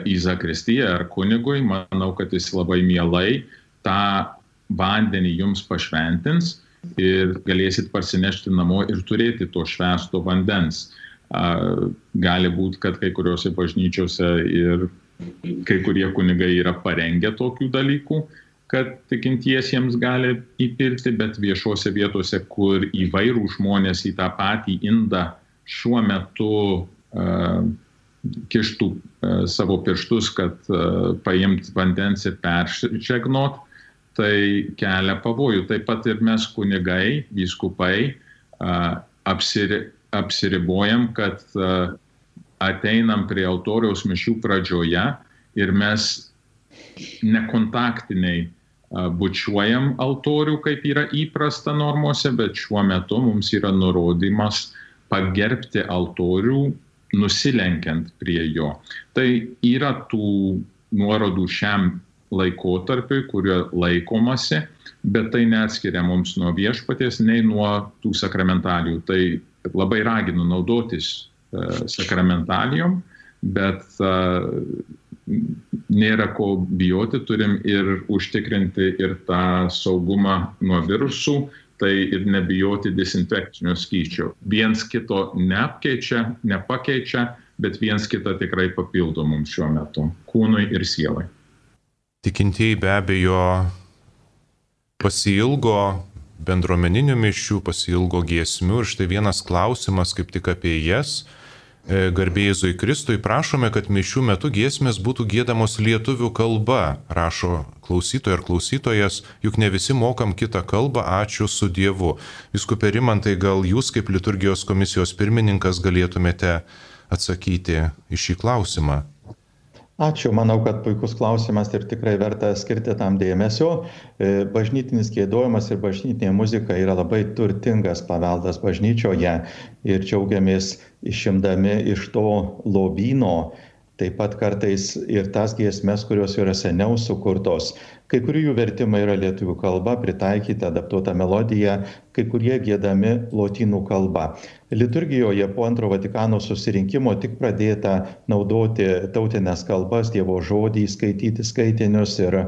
į Zakristiją ar kunigui, manau, kad jis labai mielai tą vandenį jums pašventins ir galėsit parsinešti namo ir turėti to švesto vandens. Gali būti, kad kai kuriuose bažnyčiose ir kai kurie kunigai yra parengę tokių dalykų, kad tikintiesiems gali įpirkti, bet viešuose vietose, kur įvairių žmonės į tą patį indą šiuo metu uh, kištų e, savo pirštus, kad e, paimt vandens ir peržegnot, tai kelia pavojų. Taip pat ir mes kunigai, vyskupai apsiri, apsiribojam, kad ateinam prie autoriaus mišių pradžioje ir mes nekontaktiniai bučiuojam altorių, kaip yra įprasta normose, bet šiuo metu mums yra nurodymas pagerbti altorių, nusilenkiant prie jo. Tai yra tų nuorodų šiam laikotarpiui, kurio laikomasi, bet tai neatskiria mums nuo viešpaties, nei nuo tų sakramentalijų. Tai labai raginu naudotis uh, sakramentalijom, bet uh, nėra ko bijoti, turim ir užtikrinti ir tą saugumą nuo virusų, tai ir nebijoti dezinfekcinio skyščio. Viens kito neapkeičia, nepakeičia, bet viens kitą tikrai papildo mums šiuo metu - kūnui ir sielai. Tikintieji be abejo pasilgo bendruomeninių mišių, pasilgo giesmių ir štai vienas klausimas kaip tik apie jas E, garbėjai Kristui, prašome, kad mišių metu giesmės būtų gėdamos lietuvių kalba, rašo klausytoja ir klausytojas, juk ne visi mokam kitą kalbą, ačiū su Dievu. Viskupė Rimantai, gal jūs kaip liturgijos komisijos pirmininkas galėtumėte atsakyti į šį klausimą? Ačiū, manau, kad puikus klausimas ir tikrai verta skirti tam dėmesio. E, bažnytinis gėdojimas ir bažnytinė muzika yra labai turtingas paveldas bažnyčioje ir džiaugiamės išimdami iš to lobyno taip pat kartais ir tas giesmes, kurios yra seniau sukurtos. Kai kurių jų vertimai yra lietuvių kalba, pritaikyti adaptuotą melodiją, kai kurie gėdami lotynų kalba. Liturgijoje po antro Vatikano susirinkimo tik pradėta naudoti tautinės kalbas, Dievo žodį, skaityti skaitinius ir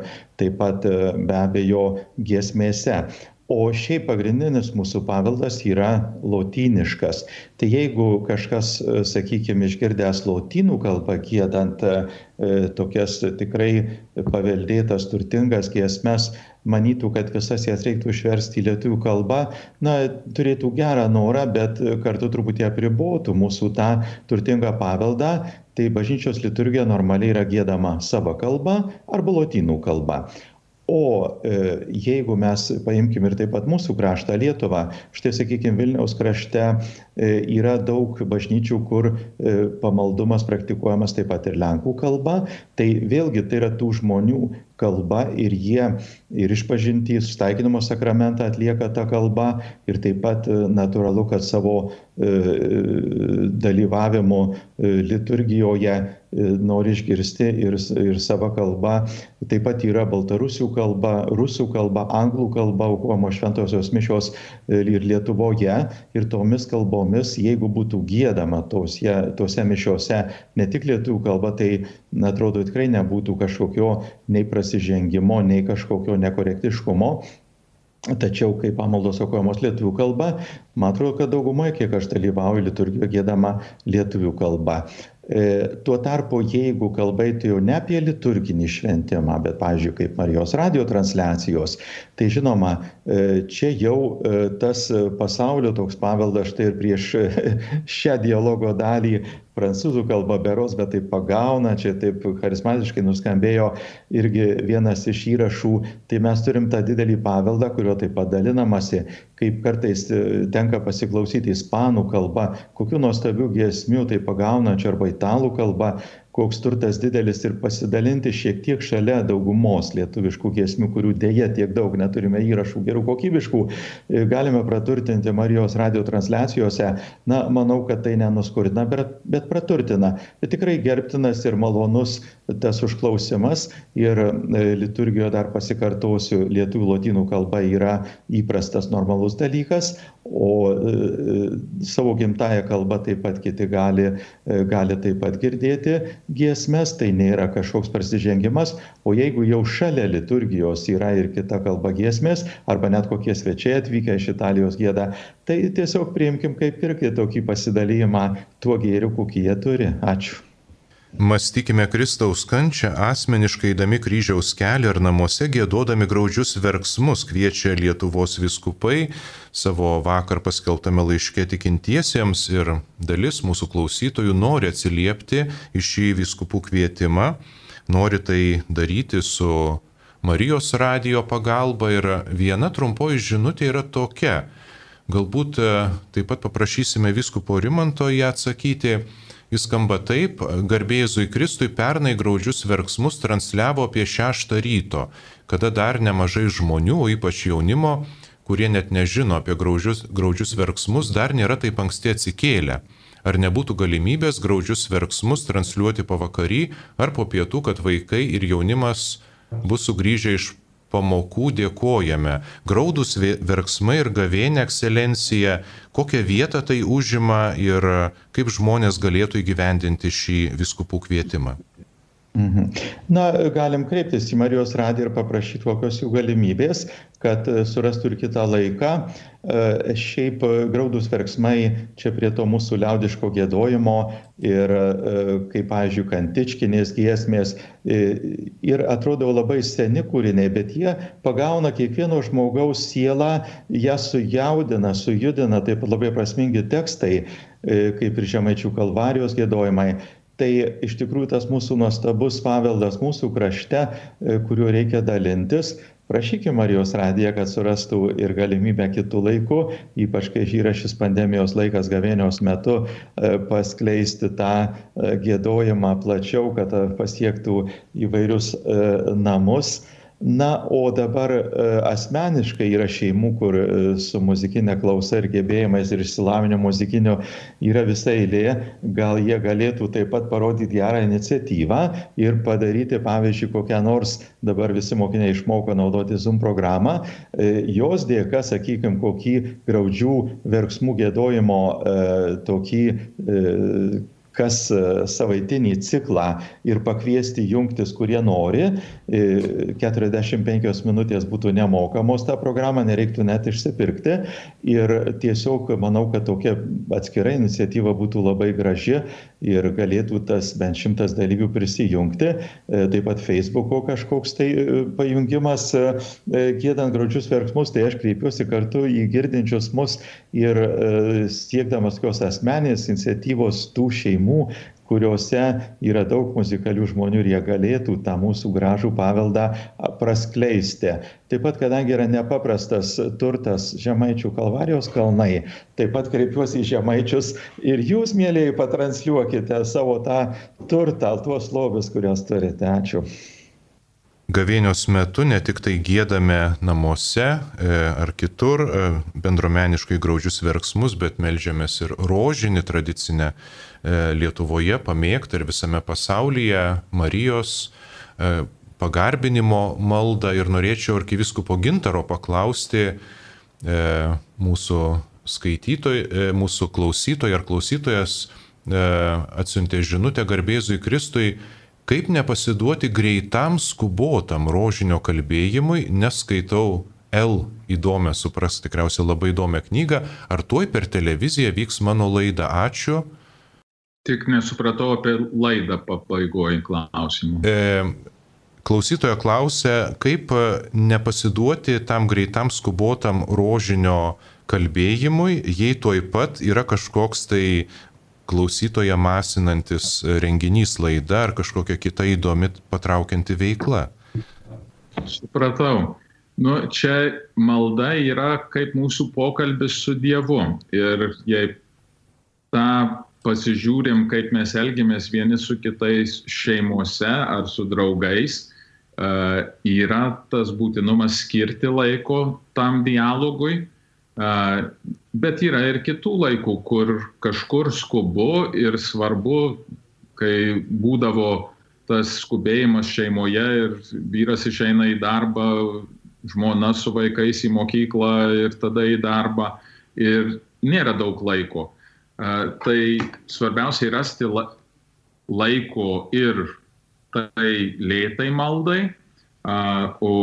taip pat be abejo giesmėse. O šiaip pagrindinis mūsų paveldas yra lotyniškas. Tai jeigu kažkas, sakykime, išgirdęs lotynų kalbą gėdant e, tokias tikrai paveldėtas turtingas giesmes, manytų, kad visas jas reiktų išversti į lietuvių kalbą, na, turėtų gerą norą, bet kartu truputį apribotų mūsų tą turtingą paveldą, tai bažnyčios liturgija normaliai yra gėdama savo kalba arba lotynų kalba. O e, jeigu mes paimkim ir taip pat mūsų kraštą Lietuvą, štai sakykime Vilniaus krašte e, yra daug bažnyčių, kur e, pamaldumas praktikuojamas taip pat ir lenkų kalba, tai vėlgi tai yra tų žmonių kalba ir jie ir išpažinti sustaikinimo sakramentą atlieka tą kalbą ir taip pat natūralu, kad savo dalyvavimu liturgijoje nori išgirsti ir, ir savo kalbą. Taip pat yra baltarusių kalba, rusų kalba, anglų kalba aukojamos šventosios mišios e, ir Lietuvoje. Ir tomis kalbomis, jeigu būtų gėdama tose, tose mišiose ne tik lietuvių kalba, tai atrodo tikrai nebūtų kažkokio nei prasižengimo, nei kažkokio nekorektiškumo. Tačiau, kai pamaldos aukojamos lietuvių kalba, man atrodo, kad daugumoje, kiek aš dalyvauju liturgijoje, gėdama lietuvių kalba. E, tuo tarpu, jeigu kalba eitų jau ne apie liturginį šventimą, bet, pavyzdžiui, kaip Marijos radio transliacijos, tai žinoma, e, čia jau e, tas pasaulio toks paveldas štai ir prieš šią dialogo dalį prancūzų kalba beros, bet taip pagauna, čia taip charizmatiškai nuskambėjo irgi vienas iš įrašų, tai mes turim tą didelį paveldą, kurio taip pat dalinamasi, kaip kartais e, tenka pasiklausyti ispanų kalba, kokiu nuostabiu giesmiu tai pagaunančiu arba italų kalba, koks turtas didelis ir pasidalinti šiek tiek šalia daugumos lietuviškų giesmių, kurių dėja tiek daug neturime įrašų gerų kokybiškų, e, galime praturtinti Marijos radio transliacijose. Na, manau, kad tai nenuskurdina, bet, bet praturtina. Bet tikrai gerbtinas ir malonus tas užklausimas ir e, liturgijoje dar pasikartosiu, lietuvių lotynų kalba yra įprastas normalus dalykas, o e, savo gimtają kalbą taip pat kiti gali, gali taip pat girdėti giesmes, tai nėra kažkoks prasižengimas, o jeigu jau šalia liturgijos yra ir kita kalba giesmės, arba net kokie svečiai atvykę iš Italijos gėda, tai tiesiog priimkim kaip irgi tokį pasidalymą tuo gėriu, kokį jie turi. Ačiū. Mąstykime Kristaus kančią asmeniškai eidami kryžiaus kelią ir namuose gėdodami graudžius verksmus kviečia Lietuvos viskupai savo vakar paskeltame laiške tikintiesiems ir dalis mūsų klausytojų nori atsiliepti į šį viskupų kvietimą, nori tai daryti su Marijos radijo pagalba ir viena trumpoji žinutė yra tokia. Galbūt e, taip pat paprašysime viskupo Rimanto ją atsakyti Jis skamba taip, garbėjai Kristui pernai graudžius verksmus transliavo apie šeštą ryto, kada dar nemažai žmonių, ypač jaunimo, kurie net nežino apie graudžius, graudžius verksmus, dar nėra taip anksti atsikėlę. Ar nebūtų galimybės graudžius verksmus transliuoti pavakarį ar po pietų, kad vaikai ir jaunimas bus sugrįžę iš pamokų dėkojame. Graudus verksmai ir gavėnė ekscelencija, kokią vietą tai užima ir kaip žmonės galėtų įgyvendinti šį viskupų kvietimą. Mhm. Na, galim kreiptis į Marijos radiją ir paprašyti kokios jų galimybės, kad e, surastų ir kitą laiką. E, šiaip e, graudus verksmai čia prie to mūsų liaudiško gėdojimo ir, kaip, pavyzdžiui, kantičkinės giesmės ir atrodo labai seni kūriniai, bet jie pagauna kiekvieno žmogaus sielą, ją sujaudina, sujudina, taip labai prasmingi tekstai, kaip ir žemaičių kalvarijos gėdojimai tai iš tikrųjų tas mūsų nuostabus paveldas mūsų krašte, e, kuriuo reikia dalintis. Prašykime Marijos radiją, kad surastų ir galimybę kitų laikų, ypač kai yra šis pandemijos laikas gavėnios metu, e, paskleisti tą e, gėdojimą plačiau, kad pasiektų įvairius namus. Na, o dabar e, asmeniškai yra šeimų, kur e, su muzikinė klausa ir gebėjimais ir išsilavinimu muzikinio yra visa eilė, gal jie galėtų taip pat parodyti gerą iniciatyvą ir padaryti, pavyzdžiui, kokią nors, dabar visi mokiniai išmoko naudoti Zoom programą, e, jos dėka, sakykime, kokį graudžių verksmų gėdojimo tokį kas e, savaitinį ciklą ir pakviesti jungtis, kurie nori. 45 e, minutės būtų nemokamos tą programą, nereiktų net išsipirkti. Ir tiesiog manau, kad tokia atskira iniciatyva būtų labai graži ir galėtų tas bent šimtas dalyvių prisijungti. E, taip pat Facebook'o kažkoks tai pajungimas gėdant graudžius verksmus, tai aš kreipiuosi kartu į girdinčius mus ir siekdamas kokios asmenės iniciatyvos tų šeimų šeimų, kuriuose yra daug muzikalių žmonių ir jie galėtų tą mūsų gražų paveldą praskleisti. Taip pat, kadangi yra nepaprastas turtas Žemaičių kalvarijos kalnai, taip pat kreipiuosi į Žemaičius ir jūs, mėlyjei, patransliuokite savo tą turtą, tuos lobius, kuriuos turite. Ačiū. Gavėnios metu ne tik tai gėdame namuose e, ar kitur e, bendromeniškai graudžius verksmus, bet melžiamės ir rožinį tradicinę E, Lietuvoje pamėgtą ir visame pasaulyje Marijos pagarbinimo maldą. Ir norėčiau arkiviskupo Gintaro paklausti mūsų skaitytoj, mūsų klausytoj ar klausytojas atsiuntė žinutę garbėzui Kristui, kaip nepasiduoti greitam skubotam rožinio kalbėjimui, neskaitau L įdomią, supras tikriausiai labai įdomią knygą, ar tuoj per televiziją vyks mano laida. Ačiū. Tik nesupratau apie laidą pabaigoje klausimų. E, klausytojo klausia, kaip e, nepasiduoti tam greitam skubotam rožinio kalbėjimui, jei tuoj pat yra kažkoks tai klausytoje masinantis renginys laida ar kažkokia kita įdomi patraukianti veikla. Supratau. Nu, čia malda yra kaip mūsų pokalbis su Dievu. Ir jei tą pasižiūrim, kaip mes elgiamės vieni su kitais šeimose ar su draugais, e, yra tas būtinumas skirti laiko tam dialogui, e, bet yra ir kitų laikų, kur kažkur skubu ir svarbu, kai būdavo tas skubėjimas šeimoje ir vyras išeina į darbą, žmona su vaikais į mokyklą ir tada į darbą ir nėra daug laiko. Tai svarbiausia rasti laiko ir tai lėtai maldai, o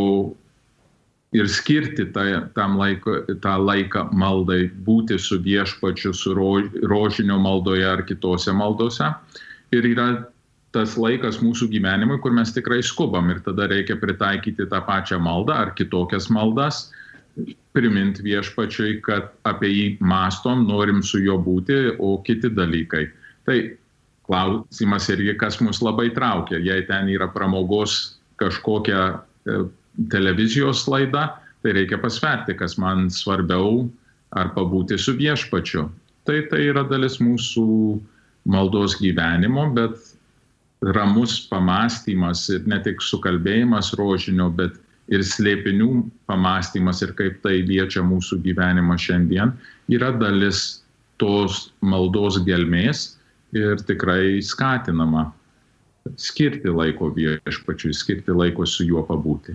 ir skirti tą, tam laiko, tą laiką maldai, būti su viešpačiu, su rožinio maldoje ar kitose maldose. Ir yra tas laikas mūsų gyvenimui, kur mes tikrai skubam ir tada reikia pritaikyti tą pačią maldą ar kitokias maldas primint viešpačiui, kad apie jį mastom, norim su juo būti, o kiti dalykai. Tai klausimas irgi, kas mus labai traukia. Jei ten yra pramogos kažkokia e, televizijos laida, tai reikia pasverti, kas man svarbiau, ar pabūti su viešpačiu. Tai tai yra dalis mūsų maldos gyvenimo, bet ramus pamastymas ir ne tik sukalbėjimas rožinio, bet ir slėpinių pamastymas ir kaip tai liečia mūsų gyvenimą šiandien yra dalis tos maldos gelmės ir tikrai skatinama skirti laiko viešpačiui, skirti laiko su juo pabūti.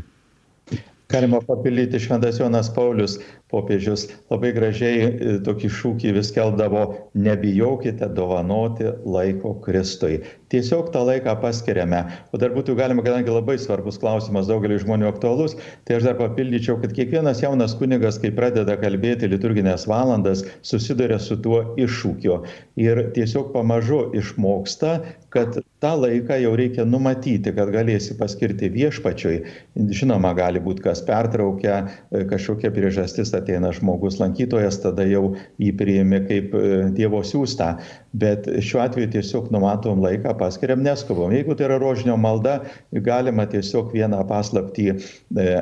Galima papildyti Šventas Jonas Paulius, popiežius labai gražiai e, tokį šūkį vis keldavo, nebijokite dovanoti laiko Kristui. Tiesiog tą laiką paskiriame. O dar būtų galima, kadangi labai svarbus klausimas daugeliu žmonių aktualus, tai aš dar papildyčiau, kad kiekvienas jaunas kunigas, kai pradeda kalbėti liturginės valandas, susiduria su tuo iššūkiu. Ir tiesiog pamažu išmoksta, kad tą laiką jau reikia numatyti, kad galėsi paskirti viešpačiui. Žinoma, gali būti kas pertraukia, e, kažkokia priežastis ateina žmogus lankytojas, tada jau jį priimi kaip e, Dievo siūstą. Bet šiuo atveju tiesiog numatom laiką, paskiriam neskubom. Jeigu tai yra rožinio malda, galima tiesiog vieną paslaptį e,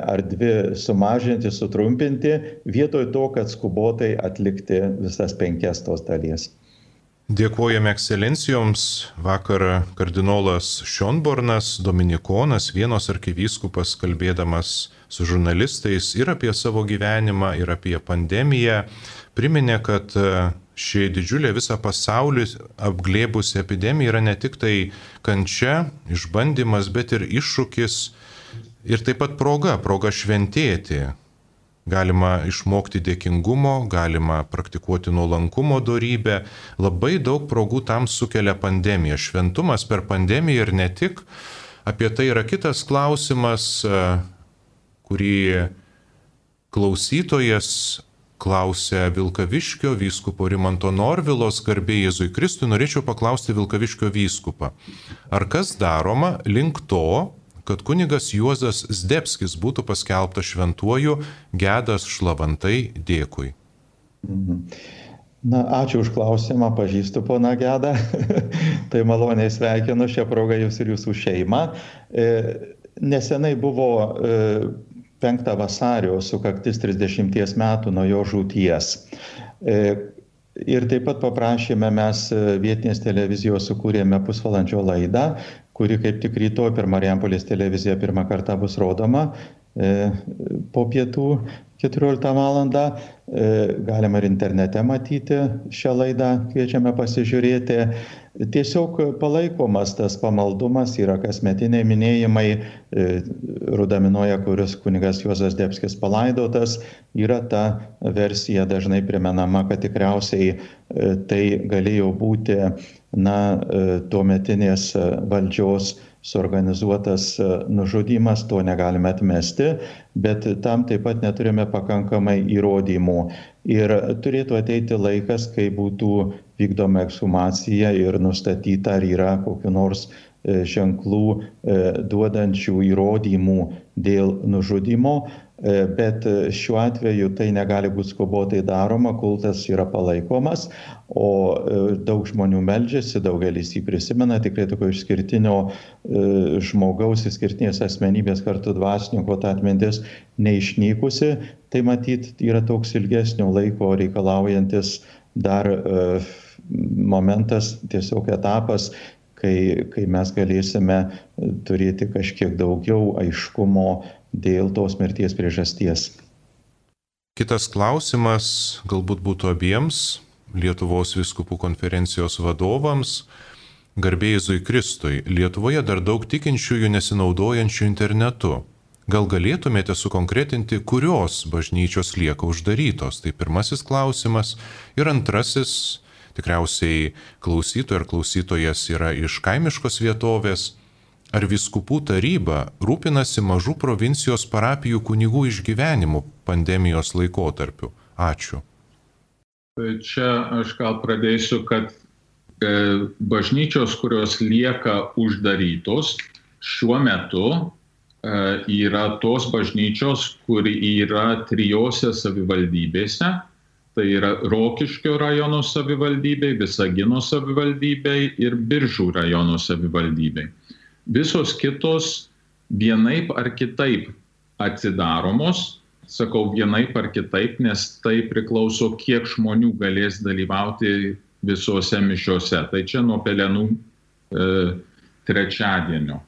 ar dvi sumažinti, sutrumpinti, vietoj to, kad skubotai atlikti visas penkias tos dalies. Dėkojame ekscelencijoms. Vakar kardinolas Šionbornas, Dominikonas, vienos arkivyskupas, kalbėdamas su žurnalistais ir apie savo gyvenimą, ir apie pandemiją, priminė, kad e, ši didžiulė visą pasaulį apglėbusi epidemija yra ne tik tai kančia, išbandymas, bet ir iššūkis ir taip pat proga, proga šventėti, galima išmokti dėkingumo, galima praktikuoti nuolankumo darybę. Labai daug progų tam sukelia pandemija. Šventumas per pandemiją ir ne tik. Apie tai yra kitas klausimas, e, kurį klausytojas klausė Vilkaviškio vyskupo Rimanto Norvilos garbė Jėzui Kristui. Norėčiau paklausti Vilkaviškio vyskupą. Ar kas daroma link to, kad kunigas Juozas Zdebskis būtų paskelbtas šventuoju, gedas šlavantai dėkui. Mhm. Na, ačiū už klausimą, pažįstu poną Gedą. tai maloniai sveikinu šią progą jūs ir jūsų šeimą. E, nesenai buvo 5 e, vasario sukaktis 30 metų nuo jo žūties. E, ir taip pat paprašėme mes vietinės televizijos, sukūrėme pusvalandžio laidą, kuri kaip tik rytoj per Marijampolės televiziją pirmą kartą bus rodoma e, po pietų 14 val. E, galima ir internete matyti šią laidą, kviečiame pasižiūrėti. Tiesiog palaikomas tas pamaldumas yra kasmetiniai minėjimai e, Rudaminoje, kuris kunigas Juozas Debskis palaidotas, yra ta versija dažnai primenama, kad tikriausiai tai galėjo būti na, e, tuometinės e, valdžios suorganizuotas e, nužudymas, to negalime atmesti, bet tam taip pat neturime pakankamai įrodymų. Ir turėtų ateiti laikas, kai būtų vykdoma ekshumacija ir nustatyta, ar yra kokiu nors ženklų duodančių įrodymų dėl nužudimo. E, bet e, šiuo atveju tai negali būti skubotai daroma, kultas yra palaikomas, o e, daug žmonių meldžiasi, daugelis jį prisimena, tikrai tokio išskirtinio žmogaus, išskirtinės asmenybės kartu dvasininko ta atmintis neišnykusi, tai matyt yra toks ilgesnio laiko reikalaujantis dar momentas, tiesiog etapas, kai, kai mes galėsime turėti kažkiek daugiau aiškumo dėl tos mirties priežasties. Kitas klausimas galbūt būtų abiems Lietuvos viskupų konferencijos vadovams. Garbėjai Kristui, Lietuvoje dar daug tikinčiųjų nesinaudojančių internetu. Gal galėtumėte sukonkretinti, kurios bažnyčios lieka uždarytos? Tai pirmasis klausimas. Ir antrasis, tikriausiai klausytojas ar klausytojas yra iš kaimiškos vietovės. Ar viskupų taryba rūpinasi mažų provincijos parapijų kunigų išgyvenimu pandemijos laikotarpiu? Ačiū. Tai čia aš gal pradėsiu, kad e, bažnyčios, kurios lieka uždarytos šiuo metu, e, yra tos bažnyčios, kur yra trijose savivaldybėse. Tai yra Rokiškio rajono savivaldybei, Visagino savivaldybei ir Biržų rajono savivaldybei visos kitos vienaip ar kitaip atsidaromos. Sakau vienaip ar kitaip, nes tai priklauso, kiek žmonių galės dalyvauti visose mišiuose. Tai čia nuo pelenų e, trečiadienio.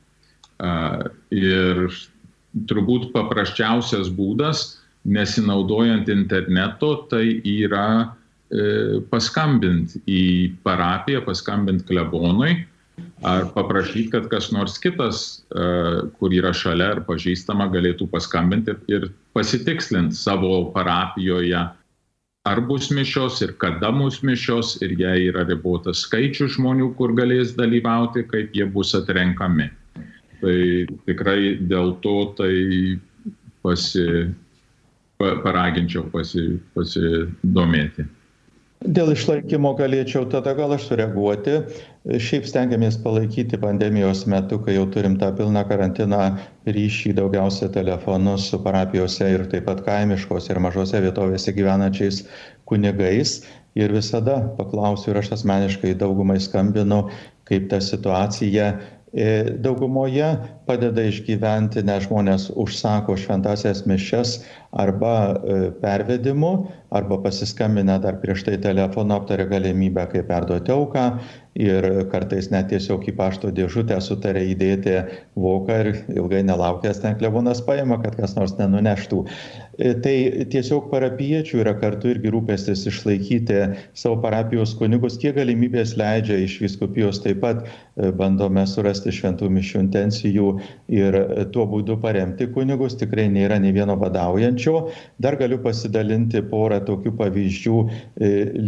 E, ir turbūt paprasčiausias būdas, nesinaudojant interneto, tai yra e, paskambinti į parapiją, paskambinti klebonui ar paprašyti, kad kas nors kitas, e, kur yra šalia ar pažįstama, galėtų paskambinti ir pasitikslinti savo parapijoje, ar bus mišios ir kada bus mišios ir jei yra ribotas skaičius žmonių, kur galės dalyvauti, kaip jie bus atrenkami. Tai tikrai dėl to tai pasi, paraginčiau pasi, pasidomėti. Dėl išlaikymo galėčiau tada gal aš sureaguoti. Šiaip stengiamės palaikyti pandemijos metu, kai jau turim tą pilną karantiną ryšį daugiausia telefonu su parapijose ir taip pat kaimiškos ir mažose vietovėse gyvenančiais kunigais. Ir visada paklausiu ir aš asmeniškai daugumai skambinu, kaip ta situacija E, daugumoje padeda išgyventi, nes žmonės užsako šventasias mišes arba e, pervedimu, arba pasiskambina dar prieš tai telefonu aptarė galimybę, kaip perduoti auką ir kartais net tiesiog į pašto dėžutę sutarė įdėti voką ir ilgai nelaukęs ten klebonas paima, kad kas nors nenuneštų. E, tai tiesiog parapiečių yra kartu irgi rūpestis išlaikyti savo parapijos kunigus, kiek galimybės leidžia iš viskupijos taip pat e, bandome surasti šventų mišių intencijų ir e, tuo būdu paremti kunigus, tikrai nėra nei vieno badaujančio. Dar galiu pasidalinti porą tokių pavyzdžių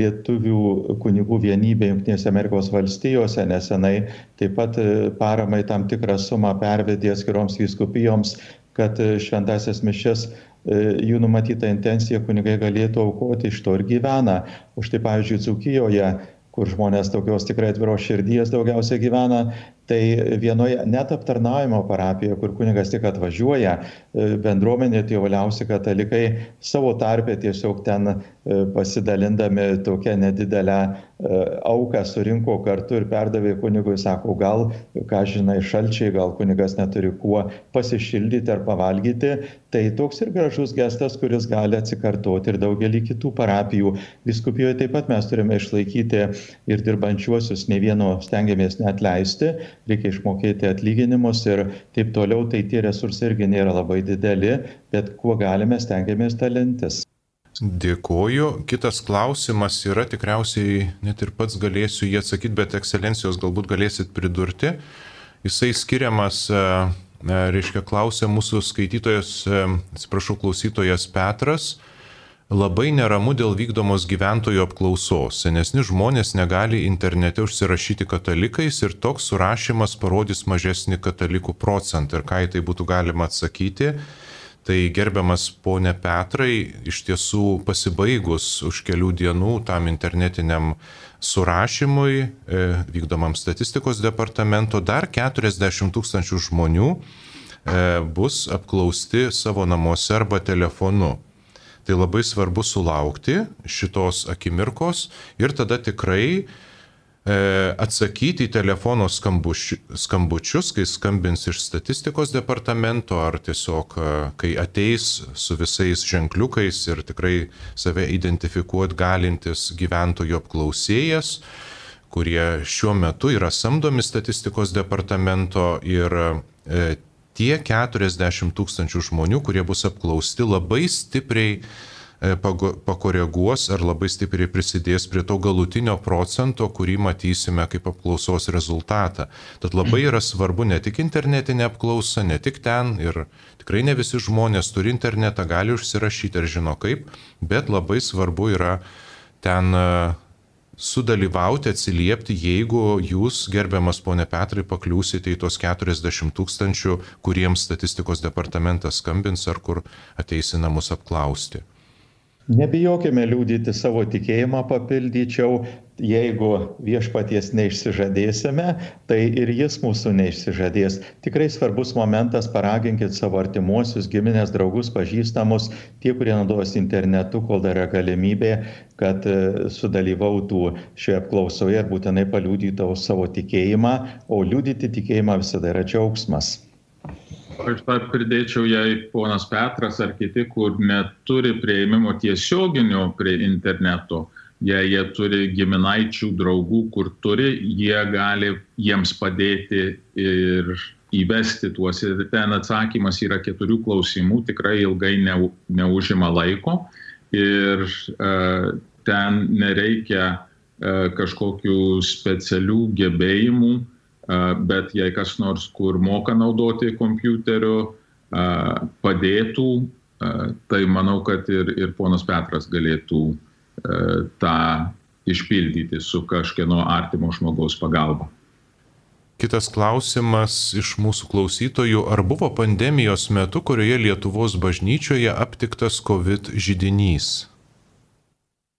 lietuvių kunigų vienybė Junktinėse Amerikos valstijose nesenai taip pat paramai tam tikrą sumą pervedė atskiroms vyskupijoms kad šventasias mišes E, jų numatyta intencija kunigai galėtų aukoti iš to ir gyvena. Už tai, pavyzdžiui, Dzukijoje, kur žmonės tokios tikrai atviros širdies daugiausiai gyvena, tai vienoje net aptarnaujimo parapijoje, kur kunigas tik atvažiuoja, e, bendruomenė tie valiausi katalikai savo tarpę tiesiog ten e, pasidalindami tokią nedidelę auką surinko kartu ir perdavė kunigui, sako, gal, ką žinai, šalčiai, gal kunigas neturi kuo pasišildyti ar pavalgyti, tai toks ir gražus gestas, kuris gali atsikartoti ir daugelį kitų parapijų. Viskupijoje taip pat mes turime išlaikyti ir dirbančiuosius, ne vieno stengiamės net leisti, reikia išmokėti atlyginimus ir taip toliau, tai tie resursai irgi nėra labai dideli, bet kuo galime stengiamės talentis. Dėkoju. Kitas klausimas yra tikriausiai, net ir pats galėsiu jį atsakyti, bet ekscelencijos galbūt galėsit pridurti. Jisai skiriamas E, reiškia, klausė mūsų skaitytojas, e, atsiprašau, klausytojas Petras, labai neramu dėl vykdomos gyventojų apklausos. Senesni žmonės negali internete užsirašyti katalikais ir toks surašymas parodys mažesnį katalikų procentą. Ir ką į tai būtų galima atsakyti? Tai gerbiamas ponė Petrai, iš tiesų pasibaigus už kelių dienų tam internetiniam surašymui e, vykdomam statistikos departamento dar 40 tūkstančių žmonių e, bus apklausti savo namuose arba telefonu. Tai labai svarbu sulaukti šitos akimirkos ir tada tikrai E, atsakyti į telefono skambučius, kai skambins iš statistikos departamento ar tiesiog e, kai ateis su visais ženkliukais ir tikrai save identifikuoti galintis gyventojų apklausėjas, kurie šiuo metu yra samdomi statistikos departamento ir e, tie 40 tūkstančių žmonių, kurie bus apklausti, labai stipriai E, pakoreguos ar labai stipriai prisidės prie to galutinio procento, kurį matysime kaip apklausos rezultatą. Tad labai yra svarbu ne tik internetinė apklausa, ne tik ten ir tikrai ne visi žmonės turi internetą, gali užsirašyti ir žino kaip, bet labai svarbu yra ten e, sudalyvauti, atsiliepti, jeigu jūs, gerbiamas ponė Petrai, pakliūsite į tos 40 tūkstančių, kuriems statistikos departamentas skambins ar kur ateisi namus apklausti. Nebijokime liūdyti savo tikėjimą, papildyčiau, jeigu viešpaties neišsižadėsime, tai ir jis mūsų neišsižadės. Tikrai svarbus momentas, paraginkit savo artimuosius, giminės, draugus, pažįstamus, tie, kurie naudos internetu, kol dar yra galimybė, kad e, sudalyvautų šioje apklausoje ir būtinai paliūdytų savo tikėjimą, o liūdyti tikėjimą visada yra džiaugsmas. Aš dar pridėčiau, jei ponas Petras ar kiti, kur neturi prieimimo tiesioginio prie interneto, jei jie turi giminaičių, draugų, kur turi, jie gali jiems padėti ir įvesti tuos. Ir ten atsakymas yra keturių klausimų, tikrai ilgai ne, neužima laiko. Ir uh, ten nereikia uh, kažkokių specialių gebėjimų, uh, bet jei kas nors, kur moka naudoti kompiuteriu, padėtų, tai manau, kad ir, ir ponas Petras galėtų tą išpildyti su kažkieno artimo žmogaus pagalba. Kitas klausimas iš mūsų klausytojų, ar buvo pandemijos metu, kurioje Lietuvos bažnyčioje aptiktas COVID žydinys?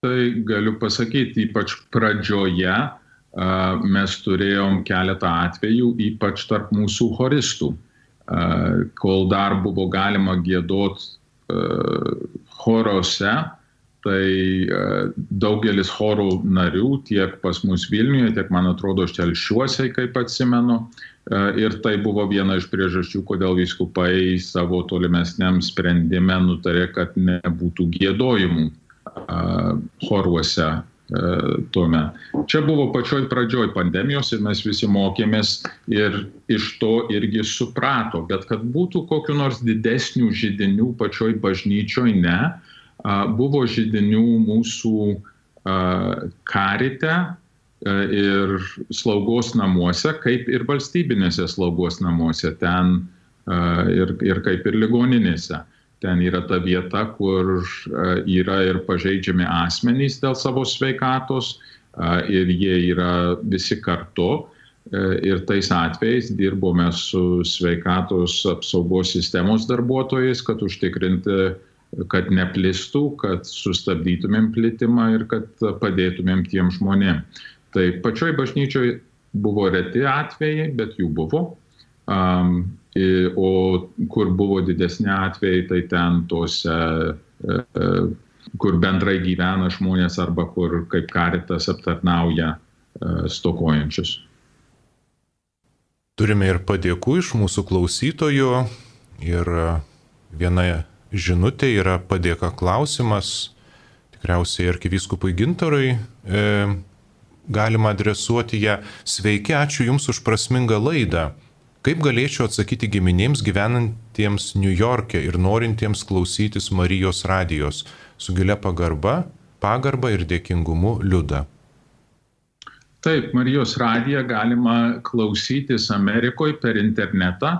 Tai galiu pasakyti, ypač pradžioje mes turėjom keletą atvejų, ypač tarp mūsų choristų, kol dar buvo galima gėdot chorose, tai daugelis chorų narių tiek pas mus Vilniuje, tiek man atrodo Štelšiuose, kaip atsimenu. Ir tai buvo viena iš priežasčių, kodėl viskupai savo tolimesniam sprendime nutarė, kad nebūtų gėdojimų choruose tuome. Čia buvo pačioj pradžioj pandemijos ir mes visi mokėmės ir iš to irgi suprato, bet kad būtų kokiu nors didesnių žydinių pačioj bažnyčioj, ne Buvo žydinių mūsų karite ir slaugos namuose, kaip ir valstybinėse slaugos namuose, ten ir, ir kaip ir ligoninėse. Ten yra ta vieta, kur yra ir pažeidžiami asmenys dėl savo sveikatos ir jie yra visi kartu. Ir tais atvejais dirbome su sveikatos apsaugos sistemos darbuotojais, kad užtikrinti kad neplistų, kad sustabdytumėm plitimą ir kad padėtumėm tiem žmonėm. Tai pačioj bažnyčioj buvo reti atvejai, bet jų buvo. Um, o kur buvo didesni atvejai, tai ten tose, e, e, kur bendrai gyvena žmonės arba kur kaip karitas aptarnauja e, stokojančius. Turime ir padėkų iš mūsų klausytojų ir viena žinutė yra padėka klausimas, tikriausiai arkivyskupui Gintarui. E, galima adresuoti ją. Sveiki, ačiū Jums už prasmingą laidą. Kaip galėčiau atsakyti giminėms gyvenantiems New York'e ir norintiems klausytis Marijos radijos? Su gilia pagarba, pagarba ir dėkingumu liuda? Taip, Marijos radiją galima klausytis Amerikoje per internetą.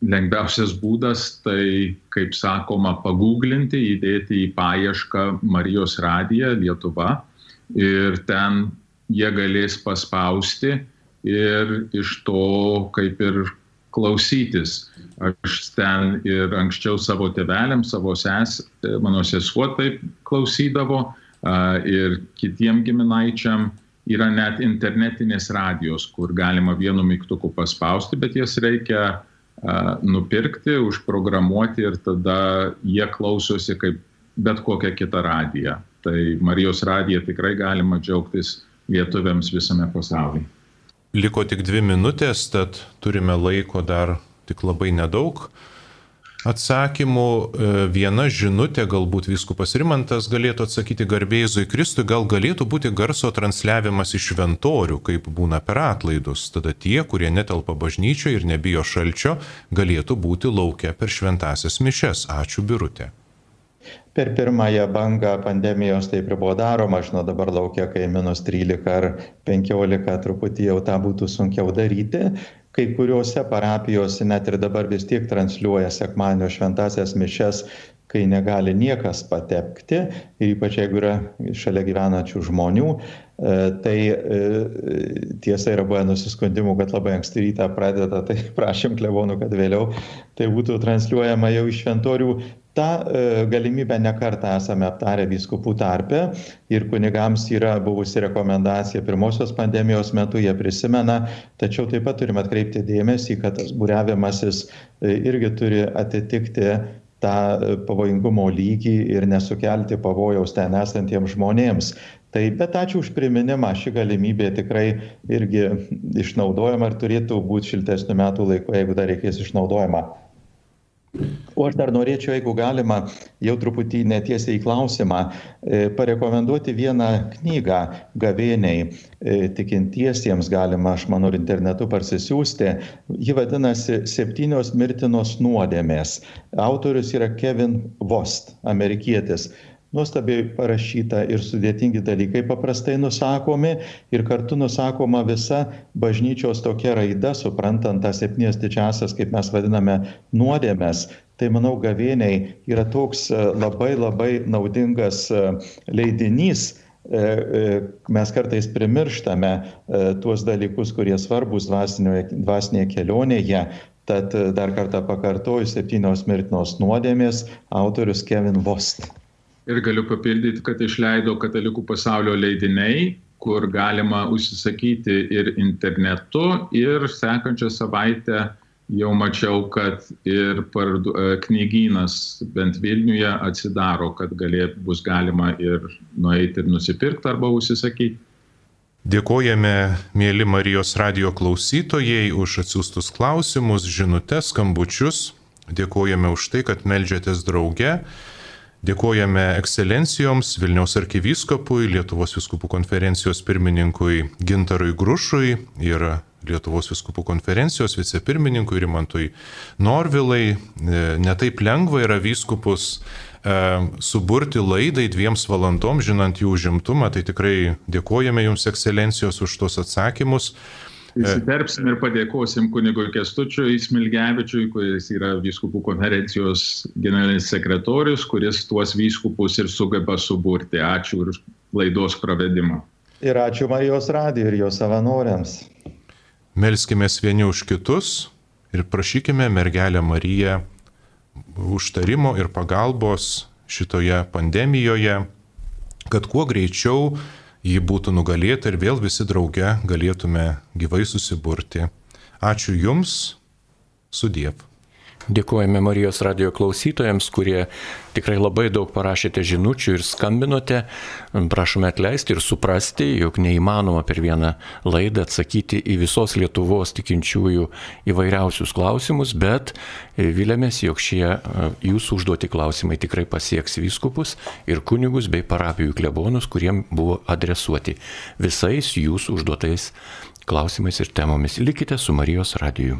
Lengviausias būdas tai, kaip sakoma, paguglinti, įdėti į paiešką Marijos radiją Lietuva. Ir ten jie galės paspausti ir iš to kaip ir klausytis. Aš ten ir anksčiau savo tėveliam, savo ses, mano sesuo taip klausydavo ir kitiem giminaičiam yra net internetinės radijos, kur galima vienu mygtuku paspausti, bet jas reikia nupirkti, užprogramuoti ir tada jie klausosi kaip bet kokią kitą radiją. Tai Marijos radiją tikrai galima džiaugtis lietuviams visame pasaulyje. Liko tik dvi minutės, tad turime laiko dar tik labai nedaug atsakymų. E, viena žinutė, galbūt viskupas Rimantas galėtų atsakyti garbėjai Kristui, gal galėtų būti garso transliavimas iš šventorių, kaip būna per atlaidus. Tada tie, kurie netelpa bažnyčioje ir nebijo šalčio, galėtų būti laukia per šventasias mišes. Ačiū birutė. Per pirmąją bangą pandemijos taip ir buvo daroma, aš nuo dabar laukia, kai minus 13 ar 15 truputį jau tą būtų sunkiau daryti. Kai kuriuose parapijose net ir dabar vis tiek transliuoja sekmadienio šventasias mišes, kai negali niekas patekti, ir ypač jeigu yra šalia gyvenančių žmonių, e, tai e, tiesa yra buvę nusiskundimų, kad labai anksti rytą pradeda, tai prašym klebonų, kad vėliau tai būtų transliuojama jau iš šventorių tą e, galimybę nekartą esame aptarę vyskupų tarpe ir kunigams yra buvusi rekomendacija pirmosios pandemijos metu, jie prisimena, tačiau taip pat turime atkreipti dėmesį, kad tas būriavimasis e, irgi turi atitikti tą e, pavojingumo lygį ir nesukelti pavojaus ten esantiems žmonėms. Tai bet ačiū už priminimą, ši galimybė tikrai irgi išnaudojama ir turėtų būti šiltesnių metų laiko, jeigu dar reikės išnaudojama. O aš dar norėčiau, jeigu galima, jau truputį netiesiai į klausimą, e, parekomenduoti vieną knygą gavėniai e, tikintiesiems, galima, aš manau, internetu parsisiųsti. Ji vadinasi Septynios mirtinos nuodėmės. Autorius yra Kevin Vost, amerikietis nuostabiai parašyta ir sudėtingi dalykai paprastai nusakomi ir kartu nusakoma visa bažnyčios tokia raida, suprantant tas septynias didžiasias, kaip mes vadiname, nuodėmes. Tai manau, gavėniai yra toks e, labai labai naudingas e, leidinys, e, mes kartais primirštame tuos dalykus, kurie svarbus dvasinėje kelionėje. Tad dar kartą pakartoju, septynios mirtinos nuodėmės, autorius Kevin Vost. Ir galiu papildyti, kad išleido katalikų pasaulio leidiniai, kur galima užsisakyti ir internetu, ir sekančią savaitę jau mačiau, kad ir pardu, e, knygynas bent Vilniuje atsidaro, kad galėt, bus galima ir nueiti ir nusipirkti arba užsisakyti. Dėkojame, mėly Marijos radio klausytojai, už atsiųstus klausimus, žinutės, skambučius. Dėkojame už tai, kad melžiatės drauge. Dėkojame ekscelencijoms Vilniaus arkivyskopui, Lietuvos viskupų konferencijos pirmininkui Gintarui Grušui ir Lietuvos viskupų konferencijos vicepirmininkui Rimantui Norvilai. E, netaip lengva yra vyskupus e, suburti laidai dviems valandom, žinant jų užimtumą, tai tikrai dėkojame Jums ekscelencijos už tos atsakymus. Įsiterpsim ir padėkosim kunigui Kestučiui Smilgevičiui, kuris yra vyskupų konferencijos generalinis sekretorius, kuris tuos vyskupus ir sugeba suburti. Ačiū už laidos pravedimą. Ir ačiū Marijos radijui ir jo savanoriams. Melskime vieni už kitus ir prašykime mergelę Mariją užtarimo ir pagalbos šitoje pandemijoje, kad kuo greičiau ji būtų nugalėta ir vėl visi drauge galėtume gyvai susiburti. Ačiū Jums, sudiev. Dėkojame Marijos radio klausytojams, kurie tikrai labai daug parašėte žinučių ir skambinote. Prašome atleisti ir suprasti, jog neįmanoma per vieną laidą atsakyti į visos Lietuvos tikinčiųjų įvairiausius klausimus, bet vilėmės, jog šie jūsų užduoti klausimai tikrai pasieks vyskupus ir kunigus bei parapijų klebonus, kuriem buvo adresuoti visais jūsų užduotais klausimais ir temomis. Likite su Marijos radiju.